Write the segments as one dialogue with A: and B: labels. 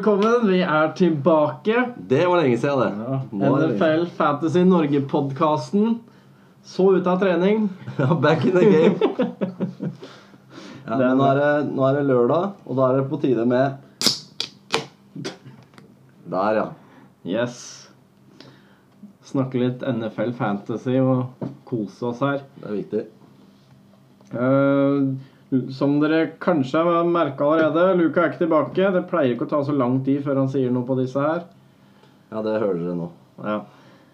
A: velkommen. Vi er tilbake.
B: Det var lenge siden, det.
A: Ja. NFL Fantasy Norge-podkasten. Så ut av trening.
B: Ja, back in the game. Ja, men nå er, det, nå er det lørdag, og da er det på tide med Der, ja.
A: Yes. Snakke litt NFL Fantasy og kose oss her.
B: Det er viktig.
A: Eh, som dere kanskje har merka allerede, Luka er ikke tilbake. Det pleier ikke å ta så lang tid før han sier noe på disse her.
B: Ja, det hører dere nå.
A: Ja.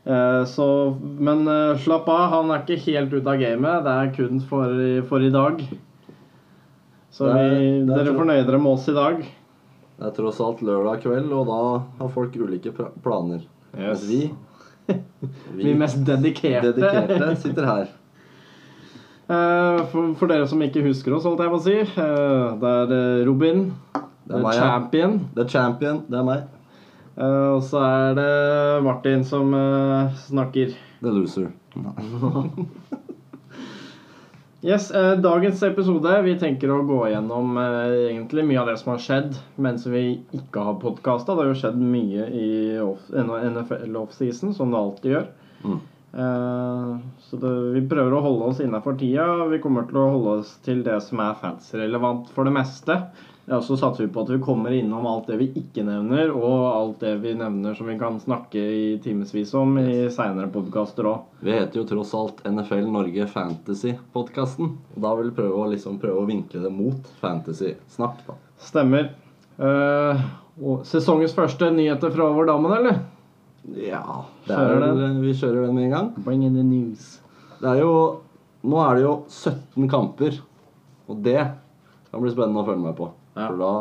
A: Eh, så, men eh, slapp av, han er ikke helt ute av gamet. Det er kun for, for i dag. Så
B: Det er-
A: vi,
B: det er
A: dere
B: så-
A: fornøyer dere med oss i dag.
B: Det er tross alt lørdag kveld, og da har folk ulike planer. planer. Mens vi,
A: Vi mest dedikerte.
B: dedikerte sitter her.
A: Eh, for, for dere som ikke husker oss, holdt jeg på å si. eh, det er eh, Robin.
B: Det er meg, Champion. ja.
A: champion.
B: er champion, det er meg.
A: Og så er det Martin som snakker.
B: The loser.
A: Yes, Dagens episode Vi tenker å gå gjennom egentlig mye av det som har skjedd mens vi ikke har podkasta. Det har jo skjedd mye i off, NFL offseason, som det alltid gjør.
B: Mm.
A: Eh, så det, vi prøver å holde oss innafor tida. Vi kommer til å holde oss til det som er fancy-relevant for det meste. Ja, så satser vi på at vi kommer innom alt det vi ikke nevner, og alt det vi nevner som vi kan snakke i timevis om i seinere podkaster òg.
B: Vi heter jo tross alt NFL Norge Fantasy-podkasten. Og da vil vi prøve å, liksom, prøve å vinkle det mot fantasy-snakk, da.
A: Stemmer. Uh, og sesongens første nyheter fra over dammen, eller?
B: Ja, det er
A: Kjører
B: vel, vi kjører den med en gang.
A: Bring in the news.
B: Det er jo Nå er det jo 17 kamper, og det kan bli spennende å følge med på.
A: Ja.
B: For da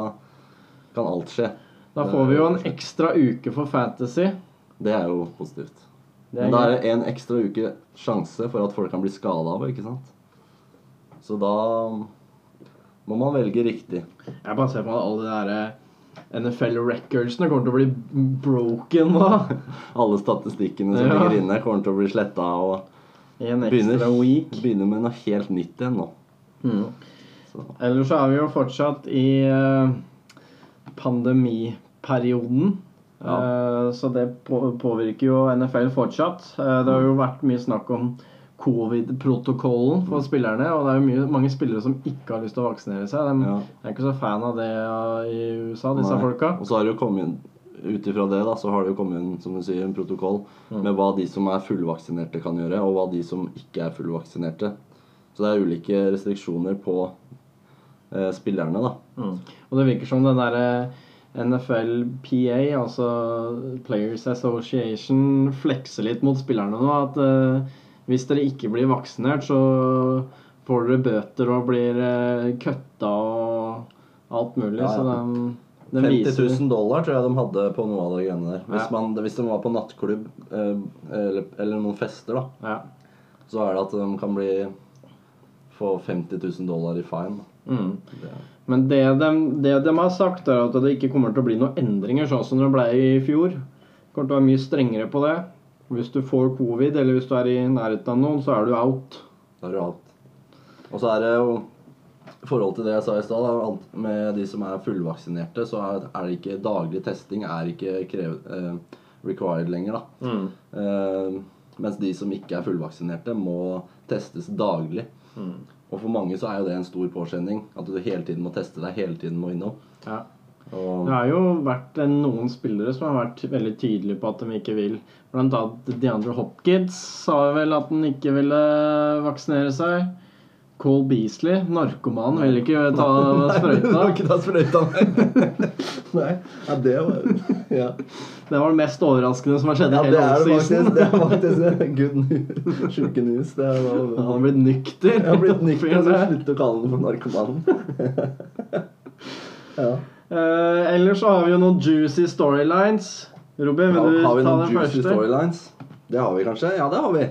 B: kan alt skje.
A: Da får vi jo en ekstra uke for Fantasy.
B: Det er jo positivt.
A: Det er
B: Men da er det en ekstra uke sjanse for at folk kan bli skada av det, ikke sant? Så da må man velge riktig.
A: Jeg bare ser på alle de der eh, NFL recordsene kommer til å bli broken da.
B: Alle statistikkene som
A: Ja.
B: ligger inne, kommer til å bli sletta og begynner,
A: week.
B: begynner med noe helt nytt igjen nå.
A: Mm.
B: Så.
A: Ellers så er vi jo fortsatt i eh, pandemiperioden.
B: Ja.
A: Eh, så det påvirker jo NFL fortsatt. Eh, det har jo vært mye snakk om covid-protokollen for spillerne. Og det er jo mye, mange spillere som ikke har lyst til å vaksinere seg. De
B: Ja.
A: er ikke så fan av det eh, i USA, disse
B: Nei.
A: folka.
B: Og så har det jo kommet ut ifra det da, så har det jo kommet inn som du sier, en protokoll
A: Mm.
B: med hva de som er fullvaksinerte kan gjøre, og hva de som ikke er fullvaksinerte. Så det er ulike restriksjoner på eh, spillerne, da.
A: Mm. Og det virker som den derre NFL-PA, altså Players Association, flekser litt mot spillerne nå. At eh, hvis dere ikke blir vaksinert, så får dere bøter og blir uh, kutta og alt mulig.
B: Ja, ja.
A: Så den, den
B: 50
A: viser
B: 000 dollar tror jeg de hadde på noe av de greiene der. Hvis,
A: Ja.
B: man, hvis de var på nattklubb eh, eller, eller noen fester, da,
A: ja.
B: så er det at de kan bli få 50 000 dollar i fine.
A: mm.
B: Det,
A: Men det de, det de har sagt, er at det ikke kommer til å bli noen endringer, sånn som det ble i fjor. Det kommer til å være mye strengere på det. Hvis du får covid, eller hvis du er i nærheten av noen, så er du out.
B: da er du out. Og så er det jo i forhold til det jeg sa i stad, med de som er fullvaksinerte, så er, det ikke daglig testing er ikke krevet, eh, required lenger. da.
A: Mm.
B: Eh, mens de som ikke er fullvaksinerte, må testes daglig.
A: Mm.
B: Og for mange så er jo det en stor påkjenning. At du hele tiden må teste deg, hele tiden må innom.
A: Ja.
B: Og
A: Det har jo vært noen spillere som har vært veldig tydelige på at de ikke vil. Blant annet DeAndre Hopkins sa vel at han ikke ville vaksinere seg. Cole Beasley, narkoman, vil ikke ta sprøyta.
B: ikke ta sprøyta, nei. Ja, det var ja.
A: Det var det mest overraskende som har skjedd i
B: ja,
A: hele
B: det
A: offseason.
B: Det er faktisk good news. Sjuke news. Det er
A: Han har blitt nykter.
B: Jeg har blitt nykter, så slutt å kalle ham for narkoman. ja.
A: Eh, ellers så har vi jo noen juicy storylines. Robin, vil
B: Ja,
A: du
B: har vi
A: ta
B: noen
A: den
B: juicy
A: første?
B: storylines? Det har vi kanskje? Ja, det har vi.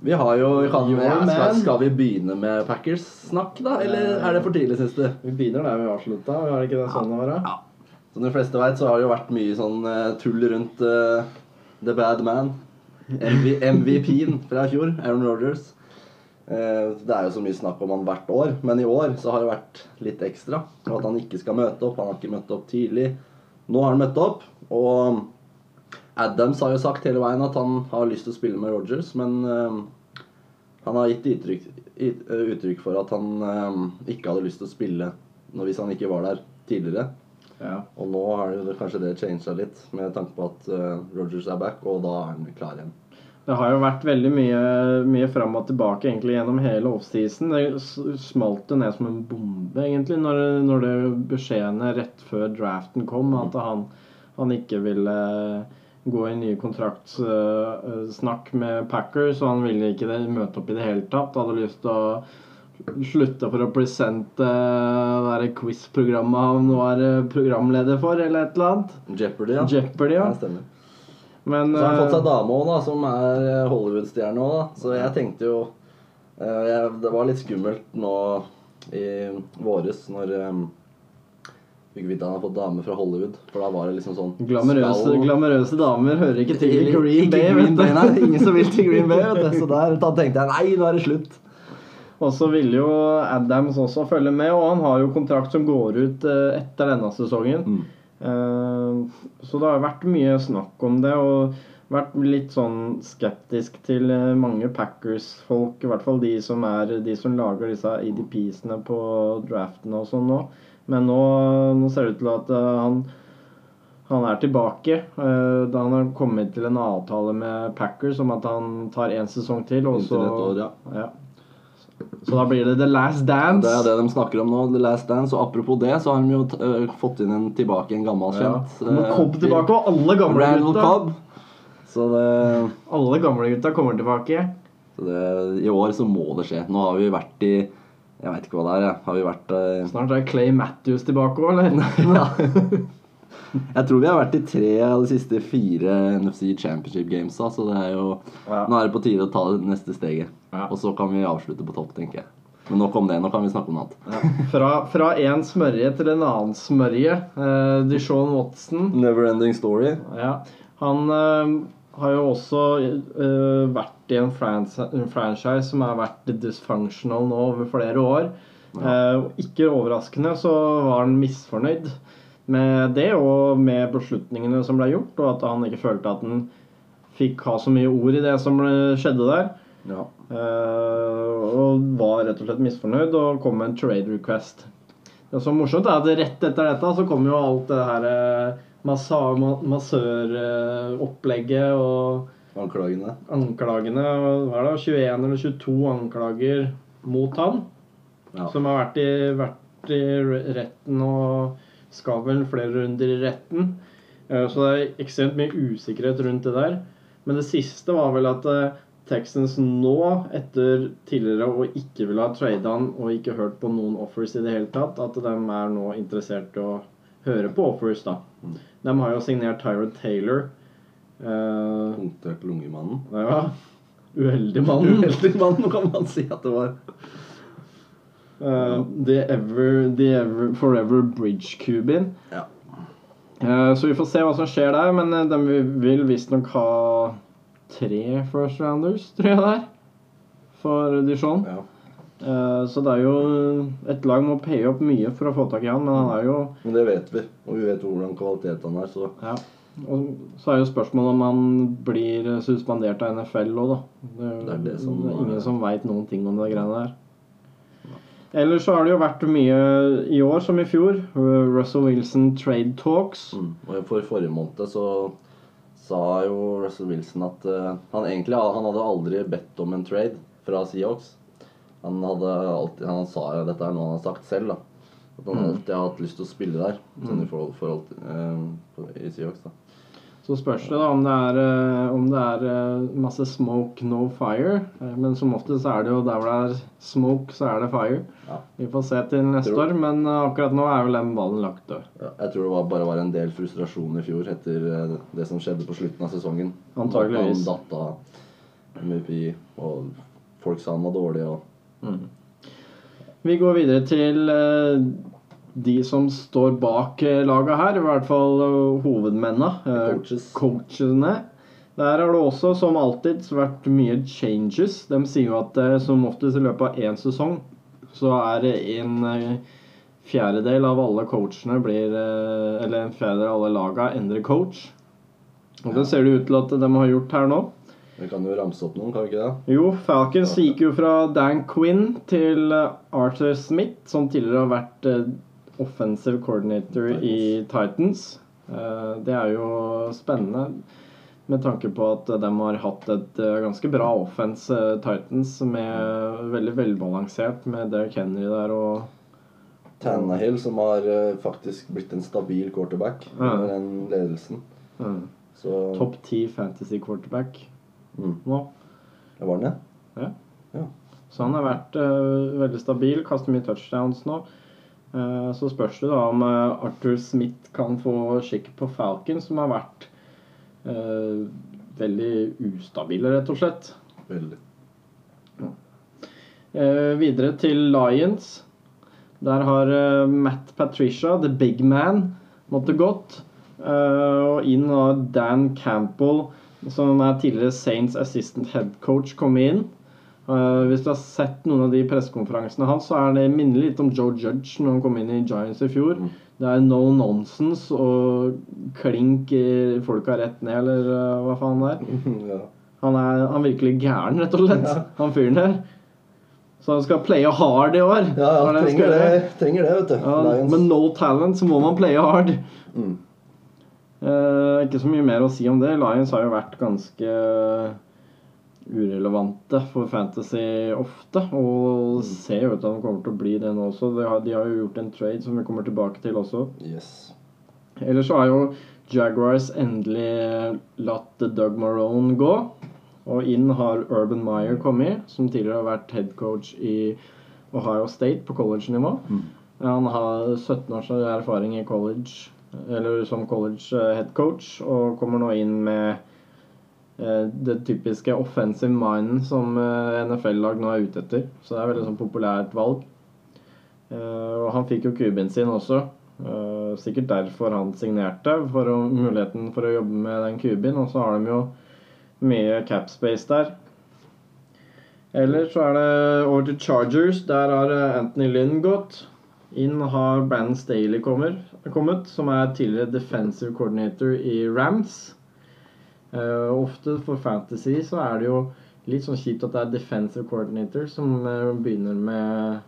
B: Vi har jo vi kan,
A: Your
B: ja, skal, skal vi begynne med Packers-snakk, da? Eller er det for tidlig, syns du?
A: Vi begynner der vi avslutta. Det ikke det sånn å være?
B: Ja. Som de fleste vet, så har det jo vært mye sånn eh, tull rundt uh, The Bad Man. MV, MVP-en fra i fjor, Aaron Rodgers. Eh, det er jo så mye snakk om han hvert år, men i år så har det vært litt ekstra. Og at han ikke skal møte opp. Han har ikke møtt opp tidlig. nå har han møtt opp, og Adams har jo sagt hele veien at han har lyst til å spille med Rogers, men eh, han har gitt uttrykk, eh, uttrykk for at han ikke hadde lyst til å spille hvis han ikke var der tidligere.
A: Ja.
B: Og nå har det, kanskje det changed litt, med tanke på at Rogers er back, og da er han klar igjen.
A: Det har jo vært veldig mye, mye fram og tilbake egentlig gjennom hele offseason. Det smalt jo ned som en bombe, egentlig, når, når det beskjedene rett før draften kom, at han, han ikke ville gå i nye kontraktsnakk med Packers, og han ville ikke det, møte opp i det hele tatt. Hadde lyst til å slutte for å presente det quiz-programmet han var eh, programleder for, eller et eller annet.
B: Jeopardy, ja.
A: Jeopardy, ja.
B: Ja, stemmer.
A: Men
B: Så har han fått
A: eh,
B: seg dame òg, da, som er eh, Hollywood-stjerne òg, da. Så jeg tenkte jo eh, jeg, Det var litt skummelt nå i våres når um, fikk vite han har fått dame fra Hollywood. For da var det liksom sånn
A: Glamorøse, glamorøse damer hører ikke til i Green Bay.
B: Green Bay, nei. Ingen som vil til Green Bay, vet du. Så der, da tenkte jeg nei, nå er det slutt.
A: Og så ville jo Adams også følge med, og han har jo kontrakt som går ut eh, etter denne sesongen.
B: Mm.
A: Eh, Så det har vært mye snakk om det, og vært litt sånn skeptisk til eh, mange Packers-folk, i hvert fall de som, er, de som lager disse EDP-ene på draftene og sånn nå. Men nå, nå ser det ut til at eh, han han er tilbake. eh, Da han har kommet til en avtale med Packers om at han tar én sesong til. Og så,
B: ja.
A: ja. Så da blir det The Last Dance.
B: Det er det de snakker om nå, The Last Dance. Og apropos det, så har de jo uh, fått inn en tilbake, en gammel
A: Ja.
B: kjent.
A: Nå
B: eh,
A: Cobb tilbake, og alle gamle
B: Randall
A: gutta
B: Cobb. Så det
A: Alle gamle gutta kommer tilbake.
B: Så det, I år så må det skje. Nå har vi vært i Jeg veit ikke hva det er. jeg. Har vi vært uh,
A: Snart er Clay Matthews tilbake òg, eller?
B: Jeg tror vi har vært i tre av de siste fire NFC Championship Gamesa, så det er jo
A: Ja.
B: Nå er det på tide å ta det neste steget.
A: Ja.
B: Og så kan vi avslutte på topp, tenker jeg. Men nok om det. Nå kan vi snakke om noe annet.
A: Ja. Fra, én en smørje til en annen smørje. Uh, Dishon Watson.
B: Neverending story.
A: Ja. Han uh, har jo også uh, vært i en, frans en franchise som har vært dysfunctional nå over flere år. Ja. Uh, ikke overraskende så var han misfornøyd med det og med beslutningene som ble gjort, og at han ikke følte at han fikk ha så mye ord i det som skjedde der.
B: Ja.
A: Uh, og var rett og slett misfornøyd og kom med en trade request. Det som er morsomt, er at rett etter dette så kom jo alt det her eh, massøropplegget og
B: Anklagene.
A: anklagene. Hva er det, 21 eller 22 anklager mot han.
B: Ja.
A: Som har vært i, vært i retten og skal vel flere runder i retten. Eh, Så det er ekstremt mye usikkerhet rundt det der. Men det siste var vel at eh, Texans nå, etter tidligere å ikke ville ha trada han og ikke hørt på noen offers i det hele tatt, at de er nå interessert i å høre på offers, da.
B: Mm.
A: De har jo signert Tyrod Taylor. Eh,
B: Punktert lungemannen.
A: ja. Uheldig mannen.
B: Uheldig mannen, kan man si at det var.
A: Eh, the ever, the ever Forever Bridge Cubin.
B: Ja.
A: Eh, så vi får se hva som skjer der, men eh, de vil- visstnok ha tre first rounders, tror jeg det er, for Dijon.
B: ja.
A: Så det er jo Et lag må paye opp mye for å få tak i han, men han er jo
B: Men det vet vi. Og vi vet hvordan kvalitet han er, så
A: ja. Og så er jo spørsmålet om han blir suspendert av NFL òg, da. Det,
B: Det er det som-
A: det er ingen som veit noen ting om det greiene der. Ellers så har det jo vært mye i år som i fjor. Russell Wilson trade talks.
B: mm. Og for forrige måned så sa jo Russell Wilson at uh, han egentlig han hadde aldri bedt om en trade fra Seahawks. Han hadde alltid Han sa jo dette er noe han har sagt selv, da. At han
A: Mm.
B: alltid har hatt lyst til å spille der. mm. i forhold, forhold eh, i Seahawks, da.
A: Så spørs det da om det er, eh, om det er eh, masse smoke, no fire. Eh, Men som oftest er det jo der hvor det er smoke, så er det fire.
B: Ja.
A: Vi får se til neste
B: Tror-
A: år, men akkurat nå er vel den ballen lagt død.
B: Ja, jeg tror det var, bare var en del frustrasjon i fjor etter det som skjedde på slutten av sesongen.
A: Antageligvis.
B: Han datt av MVP, og folk sa han var dårlig. og
A: Vi går videre til de som står bak eh, laget her, i hvert fall eh, hovedmennene. eh,
B: Coaches.
A: Coachene. Der har det også, som alltid, vært mye changes. De sier jo at som oftest i løpet av én sesong så er det en fjerdedel av alle coachene blir Eller en fjerdedel av alle laga endrer coach. Og det ser det ut til at de har gjort her nå.
B: Vi kan jo ramse opp noen, kan vi ikke det?
A: Jo, Falcons gikk jo fra Dan Quinn til Arthur Smith, som tidligere har vært offensive coordinator i Titans. Eh, Det er jo spennende med tanke på at de har hatt et eh, ganske bra offense, Titans Titans, med veldig velbalansert med Derrick Henry der og
B: Tannehill, som har eh, faktisk blitt en stabil quarterback
A: Ja.
B: under den ledelsen.
A: mm,
B: Så
A: topp ti fantasy quarterback
B: mm.
A: nå.
B: Det var den,
A: Så han har vært uh, veldig stabil, kaster mye touchdowns nå. Eh, så spørs det da om eh, Arthur Smith kan få skikk på Falcon, som har vært eh, veldig ustabile, rett og slett.
B: Veldig.
A: Eh, videre til Lions. Der har eh, Matt Patricia, the big man, måttet gått. Eh, og inn har Dan Campbell, som er tidligere Saints assistant head coach, kommet inn. Eh, hvis du har sett noen av de pressekonferansene hans, så er det minner litt om Joe Judge når han kom inn i Giants i fjor.
B: Mm.
A: Det er no nonsense og klink i folka rett ned, eller eh, hva faen det er.
B: ja.
A: Han er, han virkelig gæren, rett og slett.
B: Ja.
A: Han fyren der. Så han skal playe hard i år.
B: ja, ja
A: er det
B: trenger, det, trenger det, vet du.
A: Ja, med no talent så må man playe hard.
B: Mm.
A: Eh, ikke så mye mer å si om det. Lions har jo vært ganske urelevante for Fantasy ofte. Og ser jo ut til at de kommer til å bli det nå også. De har, de har jo gjort en trade som vi kommer tilbake til også.
B: Yes.
A: Ellers så har jo Jaguars endelig latt Doug Marone gå. Og inn har Urban Meyer kommet, som tidligere har vært head coach i Ohio State på college-nivå.
B: Mm.
A: Han har 17 års erfaring i college, eller som college eh, head coach, og kommer nå inn med det typiske offensive minden som eh, NFL-lag nå er ute etter. Så det er veldig sånn populært valg. Eh, Og han fikk jo kuben sin også. Eh, Sikkert derfor han signerte, for å, muligheten for å jobbe med den kuben. Og så har de jo mye cap space der. Eller så er det over til Chargers. Der har eh, Anthony Lynn gått. Inn har Brandon Staley kommet, som er tidligere defensive coordinator i Rams. Eh, ofte for Fantasy så er det jo litt sånn kjipt at det er defensive coordinator som uh, begynner med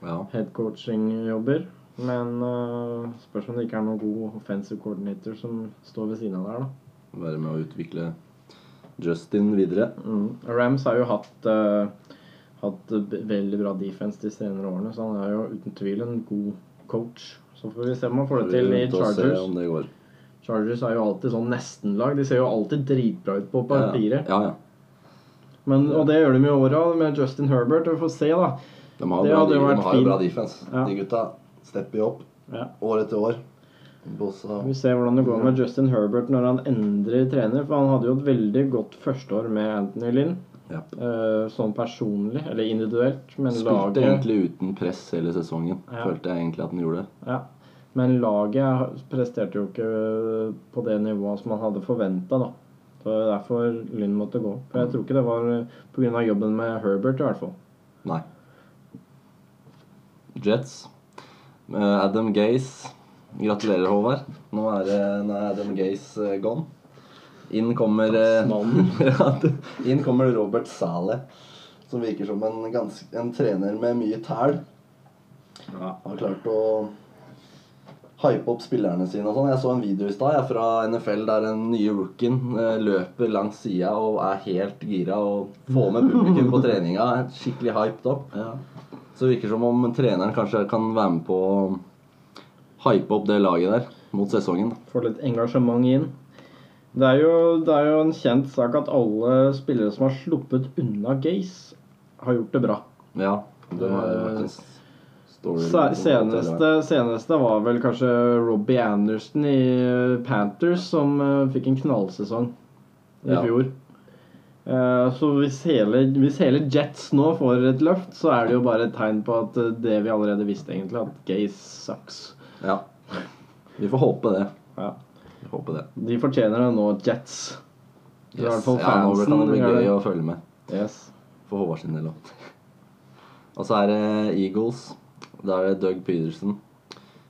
B: Ja.
A: head coaching-jobber. Men uh, spørs om det ikke er noen god offensive coordinator som står ved siden av der, da.
B: Være med å utvikle Justin videre.
A: Mm. Rams har jo hatt, uh, hatt veldig bra defense de senere årene, så han er jo uten tvil en god coach. Så får vi se om han får det til i Chargers.
B: Det.
A: Chargers er jo alltid sånn nestenlag. De ser jo alltid dritbra ut på papiret.
B: Ja, ja.
A: Men, og det gjør de i år òg, med Justin Herbert. Vi får se, da.
B: De har,
A: Det
B: bra, de, de har jo bra defense.
A: Ja.
B: De gutta stepper jo opp
A: Ja.
B: år etter år. Bossa
A: Vi ser hvordan det går med Justin Herbert når han endrer trener. For han hadde jo et veldig godt førsteår med Anthony Lynn.
B: Ja.
A: Eh, sånn personlig, eller individuelt. Men
B: Spilte
A: laget
B: egentlig uten press hele sesongen.
A: Ja.
B: Følte jeg egentlig at han gjorde.
A: Ja. Men laget presterte jo ikke på det nivået som man hadde forventa, det er derfor Lynn måtte gå. For jeg tror ikke det var pga. jobben med Herbert, i hvert fall.
B: Nei. Jets. Med Adam Gaze. Gratulerer, Håvard. Nå er, nå er Adam Gaze eh, gone. Inn kommer eh, Inn kommer Robert Saleh, som virker som en, gans, en trener med mye tæl.
A: Ja.
B: Har klart å hype opp spillerne sine og sånn. Jeg så en video i stad fra NFL der den nye rookien eh, løper langs sida og er helt gira og får med publikum på treninga. Skikkelig hyped opp.
A: Ja.
B: Så det virker som om treneren kanskje kan være med på å hype opp det laget der mot sesongen.
A: Få litt engasjement inn. Det er, jo, det er jo en kjent sak at alle spillere som har sluppet unna Gaze, har gjort det bra.
B: Ja, det har vært en story.
A: Seneste, seneste var vel kanskje Robbie Anderson i Panthers, som eh, fikk en knallsesong i
B: Ja.
A: fjor. Eh, så hvis hele, hvis hele Jets nå får et løft, så er det jo bare et tegn på at eh, det vi allerede visste, egentlig, at Gaze sucks.
B: Ja. Vi får håpe det.
A: Ja.
B: Vi får håpe det.
A: De fortjener det nå, Jets. I hvert fall
B: Ja, nå kan det bli gøy å følge med.
A: Yes.
B: For Håvard sin del òg. Og så er det Eagles. Da er det Doug Peterson.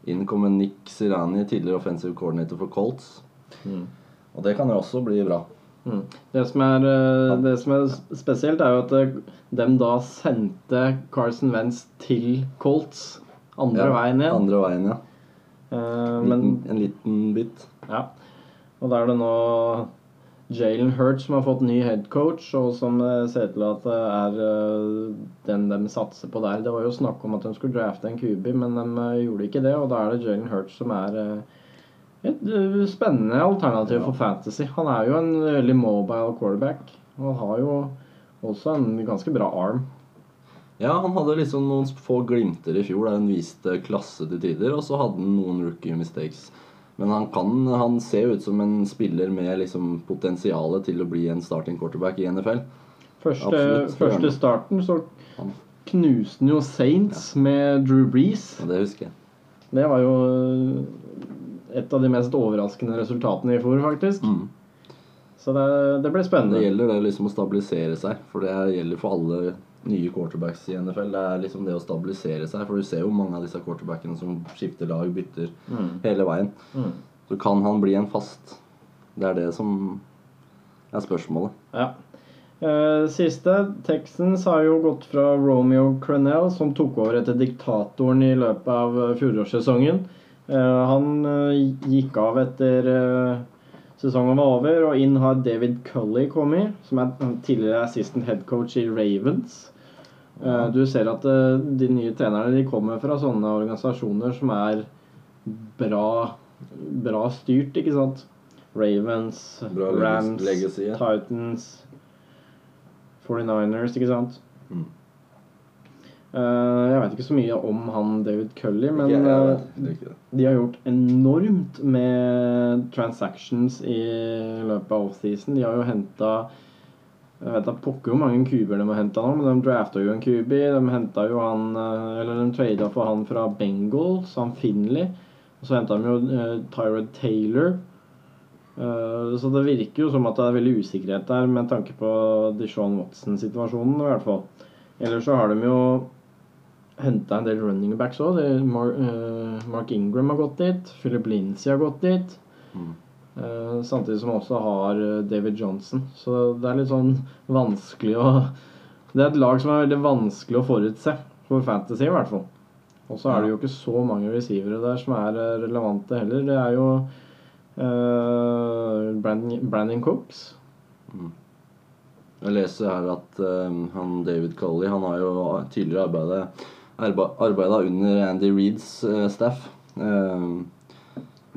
B: Inn kommer Nick Sirani, tidligere offensive coordinator for Colts. Og det kan jo også bli bra.
A: Mm. Det, som er, eh, det som er spesielt, er jo at de da sendte Carson Wentz til Colts andre
B: Ja,
A: veien igjen.
B: Andre veien, ja. Uh,
A: men
B: liten, en liten bit.
A: Ja. Og da er det nå Jalen Hurt som har fått ny headcoach, og som ser ser til at det er eh, den de satser på der. Det var jo snakk om at de skulle drafte en QB, men de eh, gjorde ikke det. Og da er det Jalen Hurt som er eh, et eh, spennende alternativ for Fantasy. Han er jo en veldig mobile quarterback, og har jo også en ganske bra arm.
B: Ja, han hadde liksom noen få glimter i fjor der han viste klasse til tider, og så hadde han noen rookie mistakes. Men han, kan, han ser ut som en spiller med liksom potensialet til å bli en starting quarterback i NFL.
A: Første,
B: Absolutt,
A: første starten så knuste han jo Saints med Drew Brees.
B: Ja, det husker jeg.
A: Det var jo eh, et av de mest overraskende resultatene i fjor, faktisk.
B: Mm.
A: Så det, det spennende.
B: Det gjelder det liksom å stabilisere seg, for det gjelder for alle nye quarterbacks i NFL. Det er liksom det å stabilisere seg, for du ser jo mange av disse quarterbackene som skifter lag, bytter
A: Mm.
B: hele veien.
A: Mm.
B: Så kan han bli en fast. Det er det som er spørsmålet.
A: Ja. Eh, siste. Texans har jo gått fra Romeo Crenell, som tok over etter diktatoren i løpet av eh, fjorårssesongen. Eh, han gikk av etter eh, sesongen var over, og inn har David Cully kommet, som er tidligere assistant head coach i Ravens. Eh, Du ser at eh, de nye trenerne de kommer fra sånne organisasjoner som er bra, bra styrt, ikke sant? Ravens,
B: Bra
A: Rams,
B: legacy, ja.
A: Titans, 49ers, ikke sant?
B: Mm.
A: Eh, jeg vet ikke så mye om han David Cully, men
B: jeg
A: eh, de har gjort enormt med transactions i løpet av offseason. De har jo henta Jeg vet da pokker hvor mange kuber de har henta nå, men de drafta jo en kubi. De henta jo han eh, Eller de trada for han fra Bengals, han Finley. Og så henta de jo uh, Tyrod Taylor. Uh, så det virker jo som at det er veldig usikkerhet der med tanke på Deshaun Watson-situasjonen, i hvert fall. Ellers så har de jo henta en del running backs òg. Mark, uh, Mark Ingram har gått dit. Philip Lindsay har gått dit.
B: Mm.
A: Uh, samtidig som også har eh, David Johnson. Så det er litt sånn vanskelig å Det er et lag som er veldig vanskelig å forutse, for Fantasy i hvert fall. Og så er det jo ikke så mange receivere der som er eh, relevante heller. Det er jo uh, Brandon, Brandon Cooks.
B: Jeg leser her at eh, han David Colley han har jo tidligere arbeidet arbeida under Andy Reeds eh, staff. eh,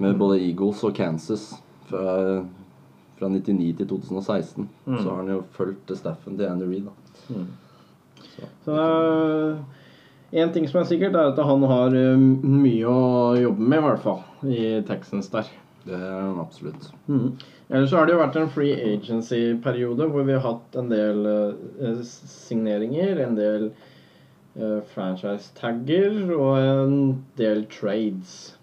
B: med både Eagles og Kansas fra, fra 99 til 2016.
A: Mm.
B: Så har han jo fulgt staffen til Andy Reed. Da.
A: Så en ting som er sikkert, er at han har eh, mye å jobbe med, i hvert fall. I Texans der.
B: Det er han absolutt.
A: Mm. Ellers så har det jo vært en free agency-periode hvor vi har hatt en del eh, signeringer, en del eh, franchise-tagger og en del trades.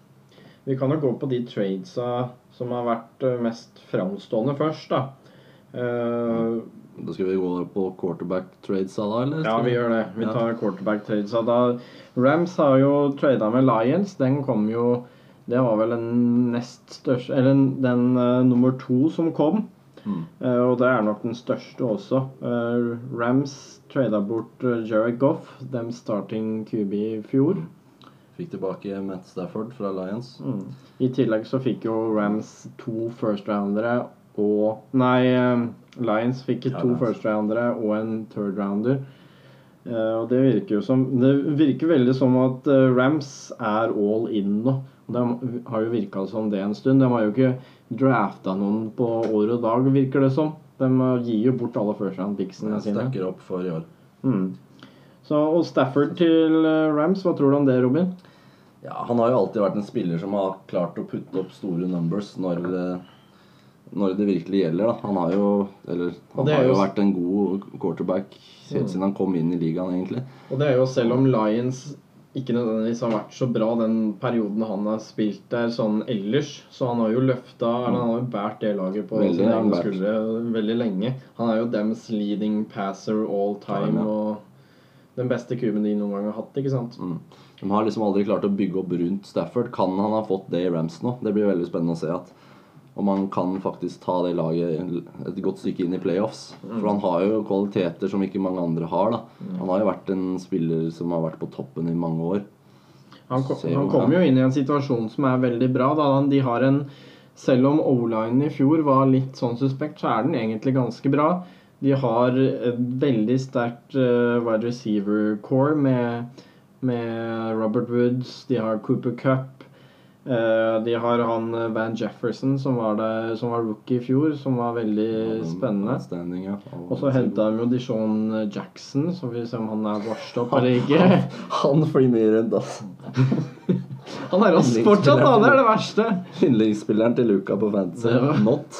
A: Vi kan jo gå på de tradesa som har vært eh, mest framstående først, da. Uh,
B: Da skal vi gå på quarterback tradesa da, eller?
A: ja, vi gjør det. Vi
B: Ja.
A: tar quarterback tradesa. Da Rams har jo trada med Lions. Den kom jo Det var vel den nest største Eller den uh, nummer to som kom.
B: Mm.
A: Eh, og det er nok den største også. Eh, Rams trada bort uh, Jared Goff, dem starting QB i fjor.
B: Fikk tilbake Matt Stafford fra Lions.
A: Mm. I tillegg så fikk jo Rams to first-roundere og Nei, eh, Lions fikk
B: Ja,
A: to first-roundere og en third-rounder. Eh, og det virker jo som Det virker veldig som at eh, Rams er all in nå. De har jo virka som det en stund. De har jo ikke drafta noen på år og dag, virker det som. De eh, gir jo bort alle first-round-picksene
B: Jeg
A: sine.
B: stacker opp for i år.
A: Mm. Så, og Stafford til eh, Rams, hva tror du om det, Robin?
B: Ja, Han har jo alltid vært en spiller som har klart å putte opp store numbers når, eh, når det virkelig gjelder. da. Han har jo eller, han har jo- vært en god quarterback helt siden han kom inn i ligaen, egentlig.
A: Og det er jo selv om Lions ikke nødvendigvis har vært så bra den perioden han har spilt der sånn ellers, så han har jo løfta Han har jo båret det laget på
B: Veldig
A: sine egne skuldre veldig lenge. Han er jo dems leading passer all time,
B: Ja, ja.
A: og den beste kuben de noen gang har hatt. ikke sant?
B: Mm. De har liksom aldri klart å bygge opp rundt Stafford. Kan han ha fått det i Rams nå? Det blir veldig spennende å se. at om man kan faktisk ta det laget et godt stykke inn i playoffs. For han har jo kvaliteter som ikke mange andre har. da. Han har jo vært en spiller som har vært på toppen i mange år.
A: Han, kom, han kommer jo inn i en situasjon som er veldig bra. da. Han- De har en, Selv om O-line i fjor var litt sånn suspekt, så er den egentlig ganske bra. De har et veldig sterkt uh, wide receiver core med, med Robert Woods. De har Cooper Cup. Eh, de har han eh, Van Jefferson, som var, der, som var rookie i fjor, som var veldig spennende.
B: Ja.
A: Og så henta de jo Dishon Jackson, så vi får se om han er washed up eller ikke.
B: Han flyr mye rundt, altså.
A: Han er rask fortsatt, da! Det er det verste.
B: Yndlingsspilleren til Luca på Fantasy.
A: Ja.
B: Not.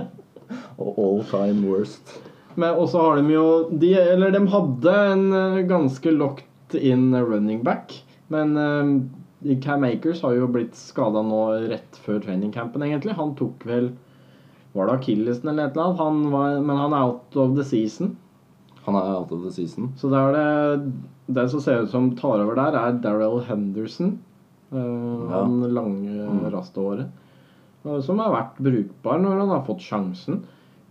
B: Og all time worst.
A: Men også har de jo de, Eller de hadde en eh, ganske locked in running back. Men Cam Akers har jo blitt skada nå rett før trainingcampen, egentlig. Han tok vel Var det akillesen eller et eller annet? Han var, men han er out of the season.
B: Han er out of the season.
A: Så det er det Den som ser ut som tar over der, er Darrell Henderson. Uh,
B: Ja.
A: Han lange,
B: Mm.
A: raste håret. Eh, Som har vært brukbar når han har fått sjansen.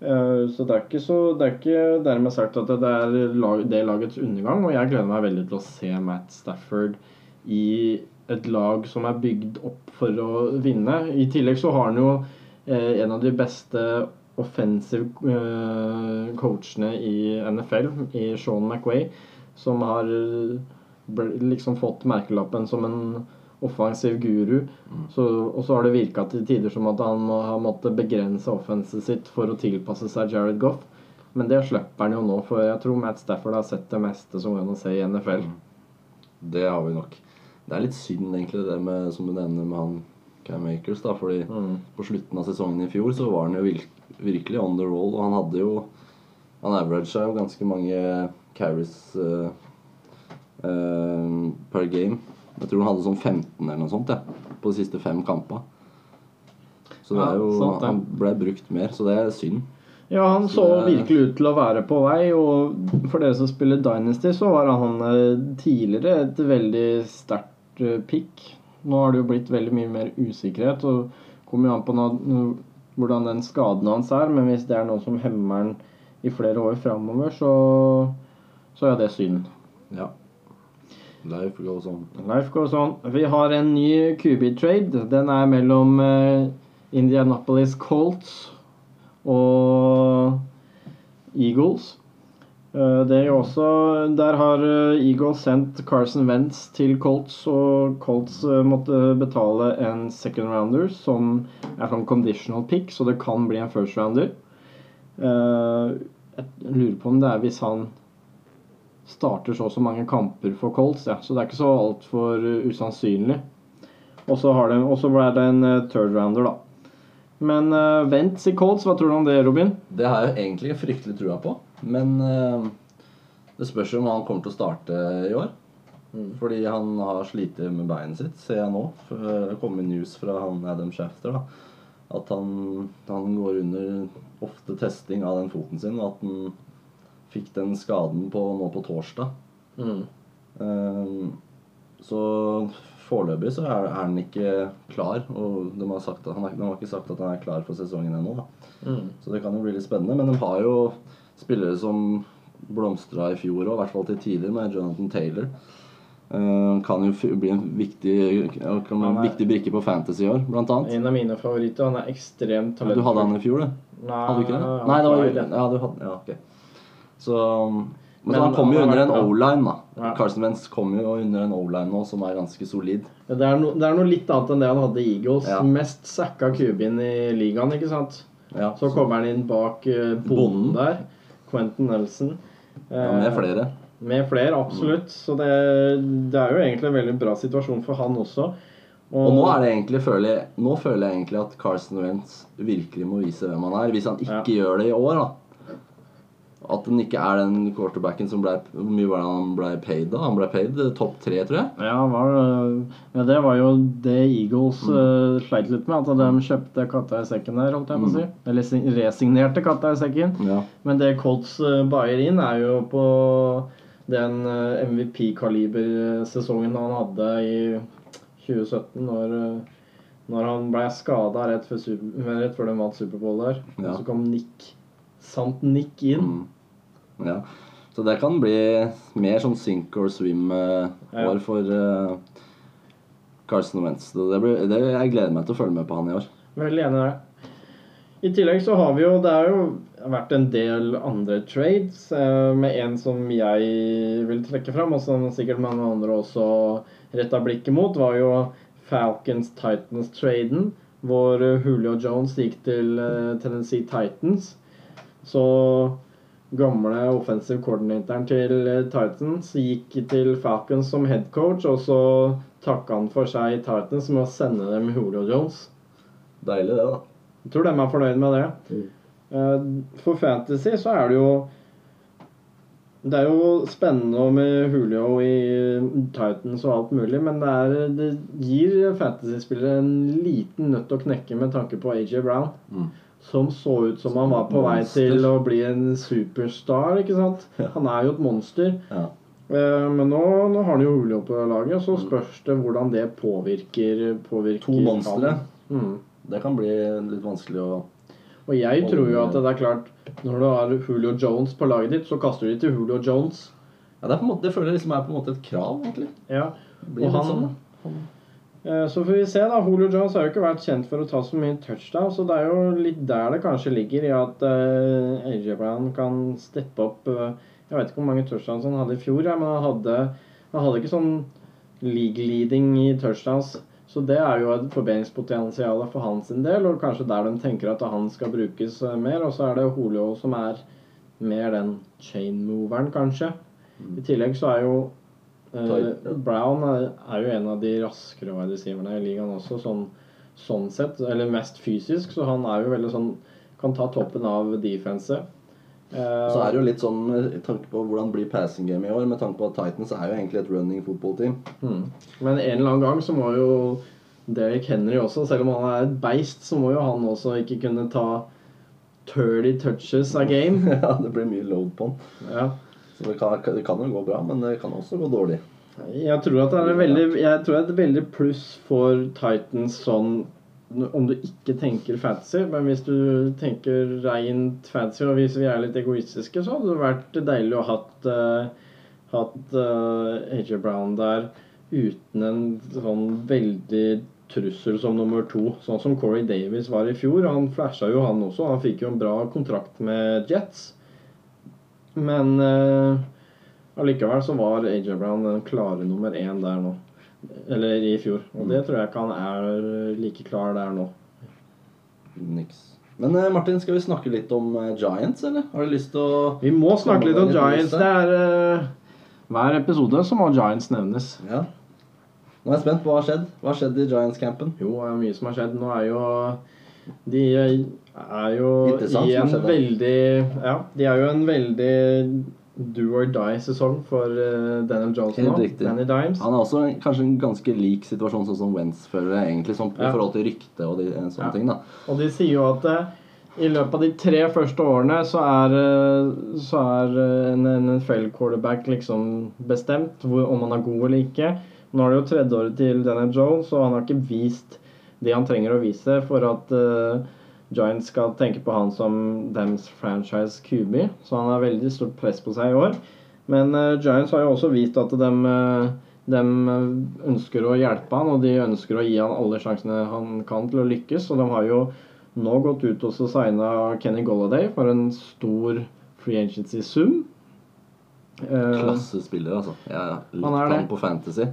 A: Eh, Så det er ikke så Det er ikke dermed sagt at det er lag, det lagets undergang. Og jeg gleder meg veldig til å se Matt Stafford i et lag som er bygd opp for å vinne. I tillegg så har han jo eh, en av de beste offensive eh, coachene i NFL, i Sean McWay, som har liksom fått merkelappen som en offensiv guru. Så, og så har det virka til tider som at han har måttet begrense offenset sitt for å tilpasse seg Jared Goff. Men det slipper han jo nå, for jeg tror Matt Stafford har sett det meste som går an å se i NFL.
B: Det har vi nok. Det er litt synd, egentlig, det med, som du nevner med han Cam Akers. da, fordi
A: Mm.
B: på slutten av sesongen i fjor så var han jo virk, virkelig on the roll. Og han hadde jo Han averaga jo ganske mange carries uh, uh, per game. Jeg tror han hadde sånn 15 eller noe sånt ja, på de siste fem kampene. Så det er jo,
A: sant ja.
B: han ble brukt mer, så det er synd.
A: Ja, han så
B: Så det-
A: virkelig ut til å være på vei, og for dere som spiller Dynasty, så var han eh, tidligere et veldig sterkt pick. Nå har det jo blitt veldig mye mer usikkerhet, og kommer jo an på hvordan den skaden hans er, men hvis det er noe som hemmer han i flere år framover, så, så er det synd.
B: Ja. Life goes on.
A: Life goes on. Vi har en ny QB-trade. Den er mellom eh, Indianapolis Colts og Eagles. Eh, det er jo også, der har eh, Eagles sendt Carson Wentz til Colts, og Colts eh, måtte betale en second rounder som er sånn conditional pick, så det kan bli en first rounder. Jeg lurer på om det er hvis han starter så og så mange kamper for Colts, ja. så det er ikke så altfor usannsynlig. Og så ble det en third rounder, da. Men uh, Wentz i Colts, hva tror du om det, Robin?
B: Det har jeg egentlig fryktelig trua på. Men eh, det spørs om han kommer til å starte i år. Fordi han har slitt med beinet sitt, ser jeg nå. Det kom en news fra han Adam Shafter. da At han, han går under ofte testing av den foten sin, og at han fikk den skaden på, nå på torsdag. Eh, så foreløpig så er, er han ikke klar. Og de har, sagt at, han de har ikke sagt at han er klar for sesongen ennå. Mm. så det kan jo bli litt spennende. Men de har jo spillere som blomstra i fjor òg, i hvert fall til tider, med Jonathan Taylor. Uh, kan jo bli en viktig, kan bli en viktig brikke på Fantasy i år, blant annet.
A: En av mine favoritter. Han er ekstremt
B: Du hadde han i fjor, du?
A: Nei,
B: Hadde du ikke det? Nei, det var jo Ja, du hadde Ja, ok. Så Men,
A: Men
B: han kommer jo under en. O-line, da.
A: Ja.
B: Carson Wentz kommer jo under en O-line nå som er ganske solid.
A: Ja, Det er, no, det er noe litt annet enn det han hadde i Eagles.
B: Ja.
A: Mest sacka QB-en i ligaen, ikke sant?
B: Ja,
A: Så kommer han inn bak bonden
B: Bonden.
A: der. Quentin Nelson.
B: ja, med
A: Eh,
B: flere.
A: Med flere, absolutt. Så det, det er jo egentlig en veldig bra situasjon for han også.
B: Og nå er det egentlig føler jeg, Nå føler jeg egentlig at Carson Wentz virkelig må vise hvem han er. Hvis han ikke gjør det i år, da. At den ikke er den quarterbacken som ble Hvor mye var det han ble paid da? Han ble paid eh, topp tre, tror jeg.
A: Ja, var, ja, det var jo det Eagles
B: Mm.
A: uh, sleit litt med. At de kjøpte katta i sekken der, holdt jeg på å si. Eller resignerte katta i sekken.
B: Ja.
A: Men det Colts uh, buyer inn, er jo på den uh, MVP-kalibersesongen han hadde i 2017, når, eh, når han ble skada rett, rett før de vant Superbowl der.
B: Ja.
A: Så kom Nick Sant Nick inn.
B: Mm. Ja. Så det kan bli mer sånn sink or swim-år for uh, Carson Wentz. Det blir, det, jeg gleder meg til å følge med på han i år.
A: Veldig enig der. I tillegg så har vi jo Det har jo vært en del andre trades, eh, med en som jeg vil trekke fram, og som sikkert mange andre også retta blikket mot, var jo Falcons-Titans-traden, hvor eh, Julio Jones gikk til eh, Tennessee Titans. Så gamle offensive coordinatoren til eh, Titans gikk til Falcons som head coach, og så takka han for seg i Titans med å sende dem Julio Jones.
B: Deilig, det, da.
A: Jeg tror de er fornøyd med det.
B: Mm.
A: Eh, For Fantasy så er det jo Det er jo spennende med Julio i Titans og alt mulig, men det, er, det gir fantasyspillere en liten nøtt å knekke med tanke på AJ Brown.
B: Mm.
A: Som så ut som han var på vei til å bli en superstar, ikke sant? Han er jo et monster.
B: Ja.
A: Eh, Men nå, nå har han jo Julio på laget, så spørs det hvordan det påvirker, påvirker
B: To monstre.
A: Mm.
B: Det kan bli litt vanskelig å
A: Og jeg tror jo at det er klart Når du har Julio Jones på laget ditt, så kaster du til Julio Jones.
B: Ja, det, måte, det føler jeg liksom er på en måte et krav, egentlig.
A: Ja. Og han-
B: sånn, da.
A: Eh, Så får vi se, da. Julio Jones har jo ikke vært kjent for å ta så mye touchdown, så det er jo litt der det kanskje ligger i at eh, AJ Brown kan steppe opp eh, Jeg vet ikke hvor mange touchdowns han hadde i fjor, men han hadde, han hadde ikke sånn league-leading i touchdowns. Så det er jo et forbedringspotensial for hans del, og kanskje der de tenker at han skal brukes mer. Og så er det Julio som er mer den chain-moveren, kanskje. I tillegg så er jo eh, Brown er, er jo en av de raskere wide receiverne i ligaen også, sånn, sånn sett. Eller mest fysisk, så han er jo veldig sånn Kan ta toppen av defenset. Eh,
B: Så er det jo litt sånn med tanke på hvordan blir passing game i år, med tanke på at Titans er jo egentlig et running football team.
A: Mm. Men en eller annen gang så må jo Derek Henry også, selv om han er et beist, så må jo han også ikke kunne ta 30 touches a game.
B: ja, det blir mye load på han.
A: Ja.
B: Så det kan, det kan jo gå bra, men det kan også gå dårlig.
A: Jeg tror at det er veldig Jeg tror det er et veldig pluss for Titans sånn om du ikke tenker fantasy, men hvis du tenker rent fantasy, og hvis vi er litt egoistiske, så hadde det vært deilig å hatt uh, hatt uh, AJ Brown der uten en sånn veldig trussel som nummer to, sånn som Corey Davis var i fjor. Han flasha jo, han også. Han fikk jo en bra kontrakt med Jets. Men eh, allikevel så var AJ Brown den klare nummer én der nå. Eller i fjor. Og det tror jeg ikke han er like klar der nå.
B: Niks. Men eh, Martin, skal vi snakke litt om eh, Giants, eller? Har du lyst til å
A: Vi må snakke litt om Giants. Det er Hver episode så må Giants nevnes.
B: Ja. Nå er jeg spent. på Hva har skjedd? Hva har skjedd i Giants-campen?
A: Jo, det er mye som har skjedd. Nå er jo De er jo i en veldig Ja, de er jo en veldig do or die-sesong for eh, Daniel Johnson nå. Danny Dimes.
B: Han er også kanskje en ganske lik situasjon sånn som Wentz føler egentlig, sånn, i forhold til rykte og de, eh, sånne
A: Ja.
B: ting. da.
A: Og de sier jo at eh, i løpet av de tre første årene så er, eh, så er eh, en NFL-quarterback liksom bestemt hvor, om han er god eller ikke. Nå er det jo tredje året til Daniel Jones, og han har ikke vist det han trenger å vise for at uh, Giants skal tenke på han som dems franchise QB. Så han har veldig stort press på seg i år. Men uh, Giants har jo også vist at de, ønsker å hjelpe han, og de ønsker å gi han alle sjansene han kan til å lykkes. Og de har jo nå gått ut og signa Kenny Golladay for en stor free agency-sum. Eh,
B: Klassespiller, altså. Jeg likte
A: Han er
B: han,
A: det.
B: på Fantasy.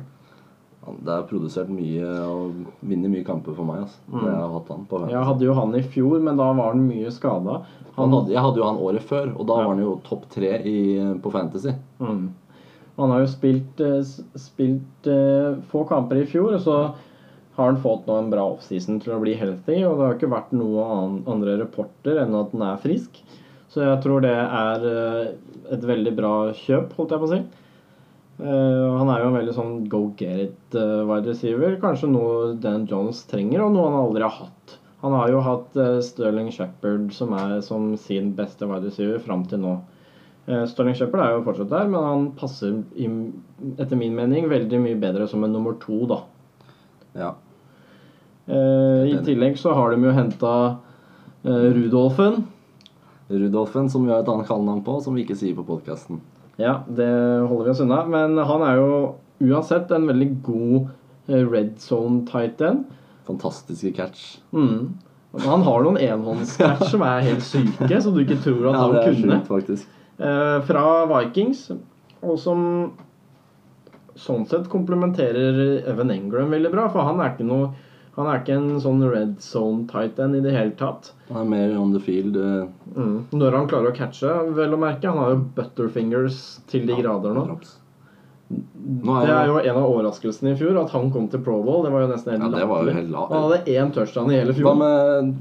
B: Det er produsert mye og vinner mye kamper for meg. altså.
A: Mm.
B: Jeg har hatt han på
A: jeg hadde jo han i fjor, men da var han mye skada.
B: Jeg hadde jo han året før, og da
A: Ja.
B: var han jo topp tre i, på Fantasy.
A: Mm. Han har jo spilt, eh, spilt eh, få kamper i fjor, og så har han fått nå en bra offseason til å bli healthy. Og det har ikke vært noen andre rapporter enn at han er frisk. Så jeg tror det er eh, et veldig bra kjøp, holdt jeg på å si. Eh, han er jo en veldig sånn go get it eh, wide receiver. Kanskje noe Dan Jones trenger, og noe han aldri har hatt. Han har jo hatt uh, Sterling Shepherd som er som sin beste wide receiver fram til nå. Uh, Sterling Shepard er jo fortsatt der, men han passer i, etter min mening veldig mye bedre som en nummer to, da.
B: Ja.
A: I tillegg så har de jo henta Rudolfen.
B: Rudolfen, som vi har et annet kallenavn på, som vi ikke sier på podkasten.
A: Ja, det holder vi oss unna. Men han er jo uansett en veldig god eh, red zone tight end.
B: Fantastiske catch.
A: Mm. Han har noen enhåndscatch som er helt syke, som du ikke tror at
B: Ja,
A: han kunne.
B: faktisk.
A: Eh, fra Vikings, og som sånn sett komplementerer Evan Engram veldig bra. For han er ikke noe Han er ikke en sånn red zone tight end i det hele tatt.
B: Han er mer on the field. eh,
A: Mm. Når han klarer å catche, vel å merke. Han har jo butterfingers til de grader nå.
B: nå er
A: Det er jo en av overraskelsene i fjor, at han kom til Pro Bowl. Det var jo nesten helt
B: Ja, det var jo
A: latterlig. Han hadde én touchdown i hele fjor.
B: Hva med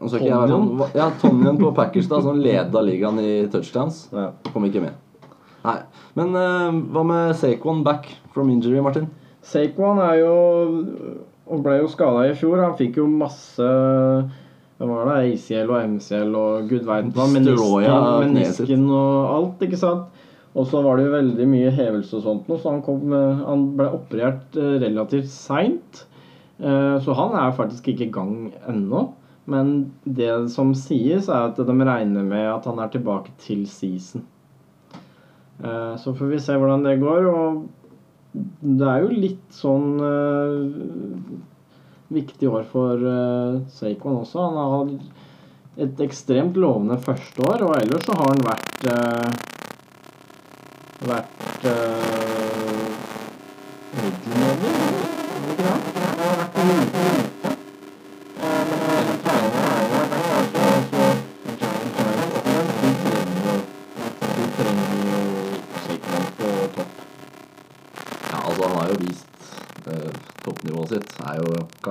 B: være sånn, Ja, Tonjen på Packers, da, som leda ligaen i touchdowns.
A: Ja.
B: Kom ikke med. Nei. Men uh, hva med Saquon back from injury, Martin?
A: Saquon er jo og ble jo skada i fjor. Han fikk jo masse Hva var det? ACL og MCL og gud veit hva. Menisken, menisken og alt, ikke sant. Og så var det jo veldig mye hevelse og sånt, så han, kom, eh, han ble operert eh, relativt seint. Eh, Så han er faktisk ikke i gang ennå. Men det som sies, er at de regner med at han er tilbake til season. Så får vi se hvordan det går. Og det er jo litt sånn uh, viktig år for uh, Saquon også. Han har hatt et ekstremt lovende første år, og ellers så har han vært uh, vært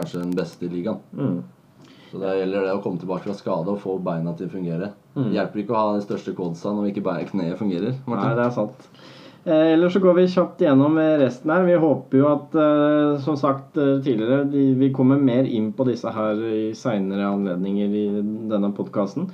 A: kanskje
B: den beste i ligaen.
A: Mm.
B: Så det gjelder det å komme tilbake fra skade og få beina til å fungere.
A: Mm.
B: Hjelper ikke å ha de største quadsa når ikke beina- kneet fungerer.
A: Nei, det er sant. Eh, ellers så går vi kjapt gjennom eh, resten her. Vi håper jo at, eh, som sagt eh, tidligere, de, vi kommer mer inn på disse her i seinere anledninger i denne podkasten.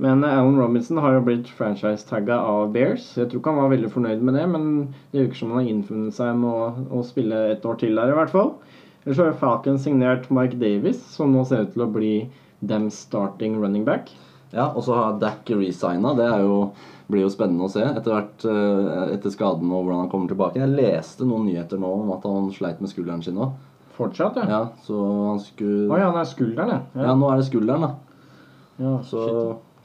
A: Men eh, Alan Robinson har jo blitt franchise-tagga av Bears. Jeg tror ikke han var veldig fornøyd med det, men det virker som han har innfunnet seg med å, å spille et år til der, i hvert fall. Ellers har Falcon signert Mike Davis, som nå ser ut til å bli dem starting running back.
B: Ja, Og så har Dack resigna. Det jo, blir jo spennende å se etter hvert eh, etter skaden og hvordan han kommer tilbake. Jeg leste noen nyheter nå om at han sleit med skulderen sin òg.
A: Fortsatt, ja.
B: Ja, så han
A: Å
B: oh,
A: ja, han er skulderen, ja.
B: Ja, nå er det skulderen, da.
A: ja
B: Så,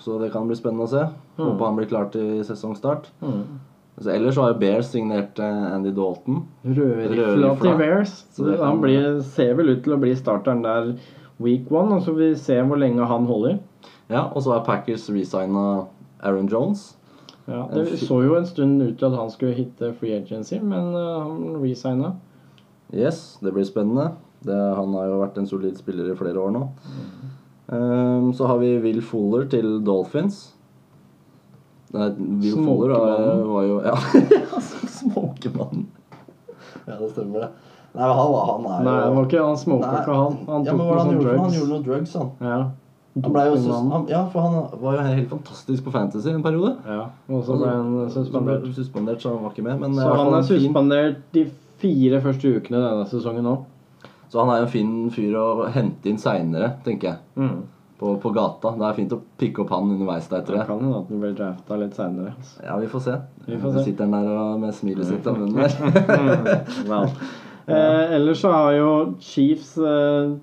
B: så det kan bli spennende å se.
A: Mm.
B: Håper han blir klar til sesongstart.
A: Mm.
B: Så ellers har jo Bears signert eh, Andy Dalton.
A: Rødrifla til Bears.
B: Så
A: han blir, ser vel ut til å bli starteren der week one, og så vi ser hvor lenge han holder.
B: Ja, Og så har Packers resigna Aaron Jones.
A: Ja, det så jo en stund ut til at han skulle hitte free agency, men uh, han resigna.
B: Yes, det blir spennende. Det, han har jo vært en solid spiller i flere år nå.
A: Mm.
B: Um, så har vi Will Fuller til Dolphins. Nei, Will Fuller var, var jo Ja, Småkemannen. Ja, det stemmer, det. Nei, han, var- han er jo
A: Nei, han var ikke han smoka ikke han. Han
B: ja, men hva
A: noe
B: han
A: sånn
B: gjorde, drugs. han gjorde noe drugs, han.
A: Ja.
B: Han ble jo, sus- han, ja, for han var jo helt fantastisk på Fantasy en periode.
A: Ja, og så ble han
B: Så ble
A: suspendert.
B: suspendert, så han var ikke med. Men
A: Så
B: fall
A: han er suspendert de fire første ukene denne sesongen nå.
B: Så han er jo en fin fyr å hente inn seinere, tenker jeg.
A: Mm.
B: På, på gata. Det er fint å pikke opp han underveis der, tror
A: Det
B: jeg.
A: kan hende at han blir drafta litt seinere.
B: Ja, vi får se.
A: Vi får se.
B: sitter han der og, med smilet sitt om munnen der.
A: Vel. Eh, ellers så har jo Chiefs eh,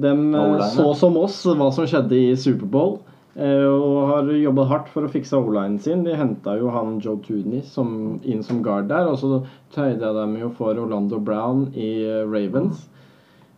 A: dem eh, så som oss hva som skjedde i Superbowl. Eh, og har jobbet hardt for å fikse o-linen sin. De henta jo han Joe Tooney som, inn som guard der. Og så tøyde de jo for Orlando Brown i eh, Ravens.